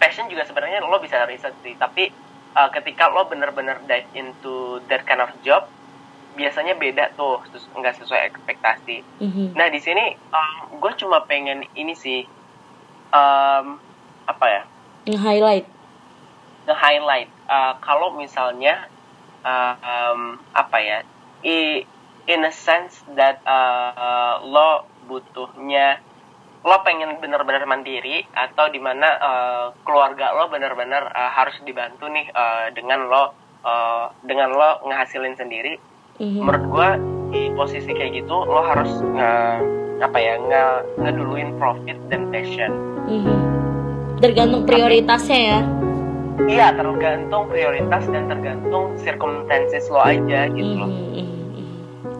passion juga sebenarnya lo bisa riset sih. Tapi uh, ketika lo bener-bener dive into that kind of job biasanya beda tuh nggak sesuai ekspektasi. Mm-hmm. nah di sini um, gue cuma pengen ini sih um, apa ya? Nge-highlight. Nge-highlight uh, kalau misalnya uh, um, apa ya i, in a sense that uh, lo butuhnya lo pengen bener-bener mandiri atau di mana uh, keluarga lo bener-bener uh, harus dibantu nih uh, dengan lo uh, dengan lo ngehasilin sendiri mm-hmm. menurut gue di posisi kayak gitu lo harus nge apa ya nge ngeduluin profit dan passion mm-hmm. tergantung prioritasnya ya iya tergantung prioritas dan tergantung circumstances lo aja gitu loh.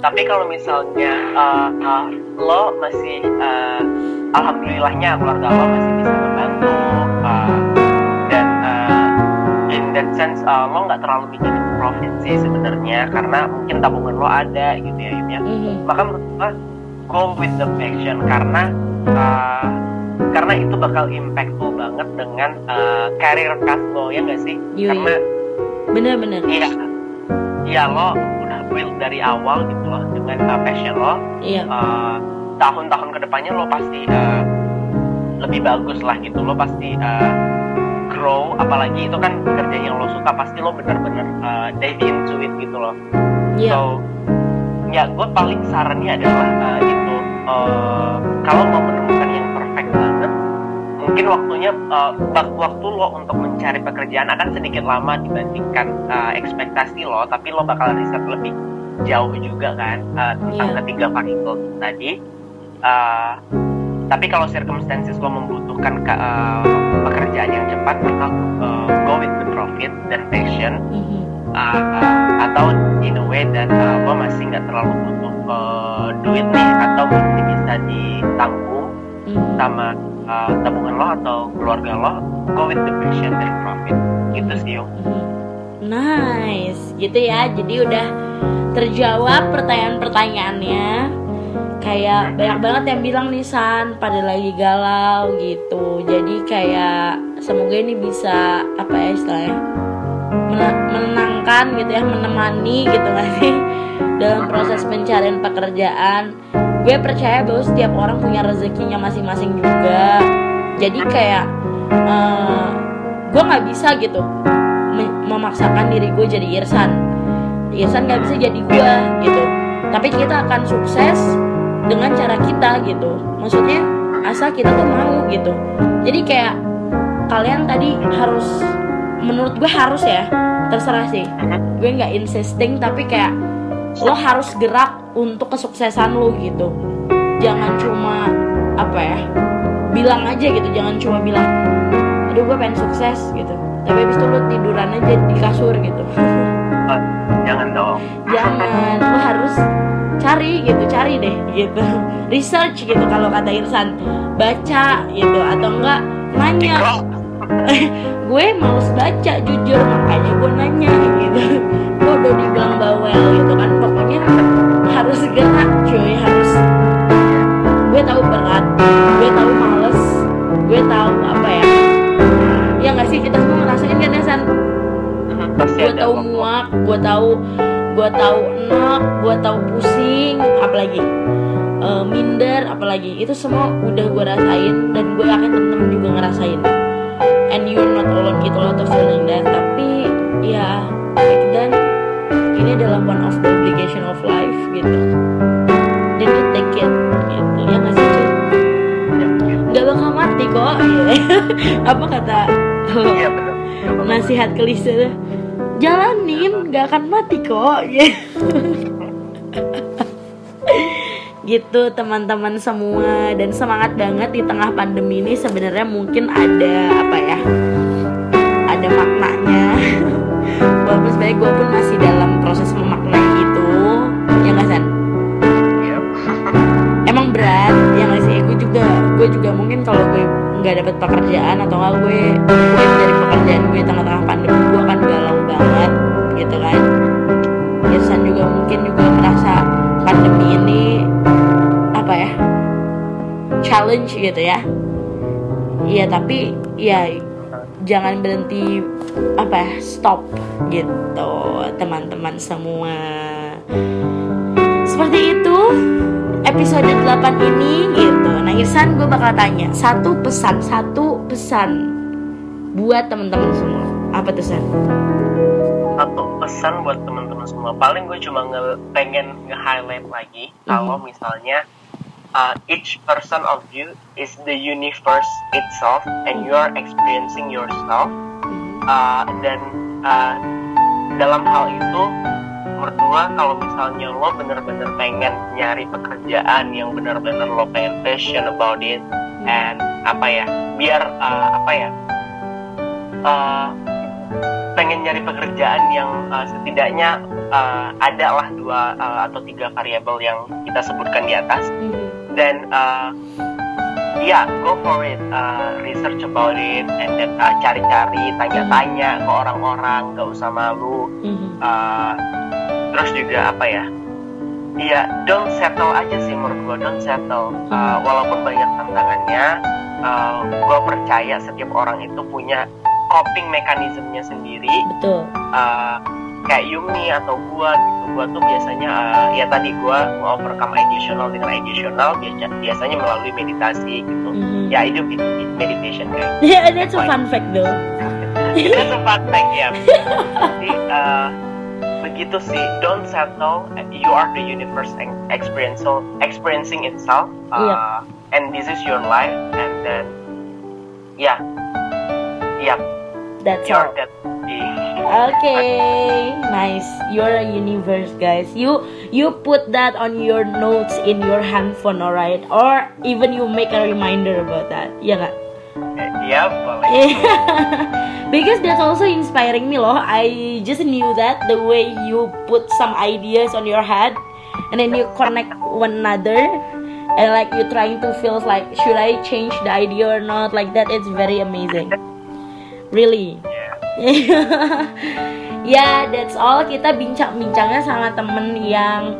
Tapi kalau misalnya uh, uh, lo masih uh, alhamdulillahnya keluarga lo masih bisa membantu uh, dan uh, in that sense uh, lo nggak terlalu bikin profit sih sebenarnya karena mungkin tabungan lo ada gitu ya ya. Mm-hmm. maka menurut gue go with the passion karena uh, karena itu bakal impactful banget dengan uh, path lo ya nggak sih? Yui. karena bener-bener. Iya. Iya lo udah build dari awal gitu loh dengan uh, passion lo. Iya. uh, tahun-tahun ke depannya lo pasti uh, lebih bagus lah gitu. Lo pasti uh, grow. Apalagi itu kan kerja yang lo suka pasti lo bener-bener uh, dive into it gitu loh. Yeah. so ya gue paling sarannya adalah uh, itu uh, kalau mau menemukan mungkin waktunya uh, waktu lo untuk mencari pekerjaan akan sedikit lama dibandingkan uh, ekspektasi lo tapi lo bakal riset lebih jauh juga kan uh, tentang yeah. ketiga variabel tadi uh, tapi kalau circumstances lo membutuhkan ke, uh, pekerjaan yang cepat maka uh, go with the profit dan passion mm-hmm. uh, uh, atau in a way that uh, lo masih nggak terlalu butuh uh, duit nih atau masih bisa ditanggung Mhm. sama uh, tabungan lo atau keluarga lo go with the vision and profit gitu sih Mhm. Nice, gitu ya. Jadi udah terjawab pertanyaan-pertanyaannya. Kayak banyak banget yang bilang nih San pada lagi galau gitu. Jadi kayak semoga ini bisa apa ya istilahnya men- menenangkan gitu ya, menemani gitu gak sih dalam proses pencarian pekerjaan. Gue percaya bahwa setiap orang punya rezekinya masing-masing juga. Jadi kayak eh, gue nggak bisa gitu me- memaksakan diri gue jadi Irsan. Irsan nggak bisa jadi gue gitu. Tapi kita akan sukses dengan cara kita gitu. Maksudnya asal kita tuh mau gitu. Jadi kayak kalian tadi harus menurut gue harus ya. Terserah sih. Gue nggak insisting tapi kayak lo harus gerak untuk kesuksesan lo gitu. Jangan cuma apa ya bilang aja gitu. Jangan cuma bilang aduh gue pengen sukses gitu. Tapi habis itu lo tiduran aja di kasur gitu. Jangan dong. Jangan. Lo harus cari gitu cari deh gitu. Research gitu kalau kata Irsan. Baca gitu atau enggak nanya. Gue males baca jujur. Makanya gue nanya gitu. Gue udah dibilang bawel gitu kan pokoknya harus gerak cuy harus. Gue tahu berat gue tahu males gue tahu apa ya. Ya nggak sih kita semua ngerasain kan ya San? Gue tahu muak gue tahu gue tahu enak gue tahu pusing apalagi. Eh, minder apalagi. Itu semua udah gue rasain dan gue yakin temen-temen juga ngerasain. And you're not alone gitu lo tuh feeling that tapi ya back then ini adalah one of the obligation of life gitu. Dan you take it gitu ya nggak sih cuy gitu. nggak bakal mati kok. Iya. apa kata lo iya nasihat klise tuh? Jalanin gak akan mati kok gitu teman-teman semua. Dan semangat banget di tengah pandemi ini. Sebenarnya mungkin ada apa ya ada maknanya walaupun sebenarnya gue pun masih dalam proses memaknai itu ya nggak san? Iya emang berat ya nggak sih? Gue juga gue juga mungkin kalau gue nggak dapet pekerjaan atau nggak gue gue dari pekerjaan gue tengah-tengah pandemi gue akan galau banget gitu kan? Irsan juga mungkin juga merasa pandemi ini apa ya challenge gitu ya. Iya tapi ya jangan berhenti apa ya stop gitu teman-teman semua. Seperti itu episode 8 ini gitu. Nah Irsan gue bakal tanya satu pesan satu pesan buat teman-teman semua. Apa tuh San? satu pesan buat teman-teman semua. Paling gue cuma nge pengen nge-highlight lagi kalau misalnya uh, each person of you is the universe itself and you are experiencing yourself. Uh, dan uh, dalam hal itu gue kalau misalnya lo bener-bener pengen nyari pekerjaan yang bener-bener lo pengen passion about it and apa ya biar uh, apa ya uh, pengen nyari pekerjaan yang uh, setidaknya uh, ada lah dua uh, atau tiga variabel yang kita sebutkan di atas dan uh, ya go for it. Uh, research about it and then uh, cari-cari tanya-tanya ke orang-orang gak usah malu. Uh, terus juga apa ya? Iya, don't settle aja sih menurut gue, don't settle. Uh, walaupun banyak tantangannya, uh, gue percaya setiap orang itu punya coping mekanismenya sendiri. betul. Uh, kayak Yumi atau gua gitu, gua tuh biasanya uh, ya tadi gua overcome additional dengan additional biasa, biasanya melalui meditasi gitu. Mhm. Ya itu itu meditation guys. yeah that's a fun fact though itu sempat fact ya. Jadi uh, begitu sih, don't settle. You are the universe ex- experience experiencing itself, uh, and this is your life. And then, yeah, yeah, that's you're all that. Okay, nice. You're a universe, guys. You you put that on your notes in your handphone, alright? Or even you make a reminder about that. Yeah, nggak? Ya boleh. because that's also inspiring me loh. I just knew that the way you put some ideas on your head and then you connect one another. and like you're trying to feel like should I change the idea or not like that it's very amazing really? Ya that's all. Kita bincang-bincangnya sama temen yang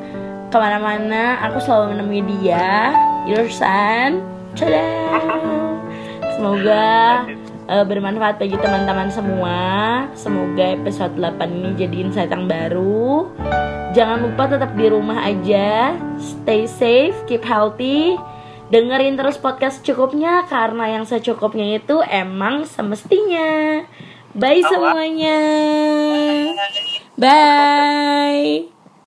ke mana-mana. Aku selalu menemui dia. Your son. Semoga uh, bermanfaat bagi teman-teman semua. Semoga episode 8 ini jadi insight yang baru. Jangan lupa tetap di rumah aja. Stay safe keep healthy dengerin terus podcast cukupnya karena yang secukupnya itu emang semestinya Bye semuanya. Bye.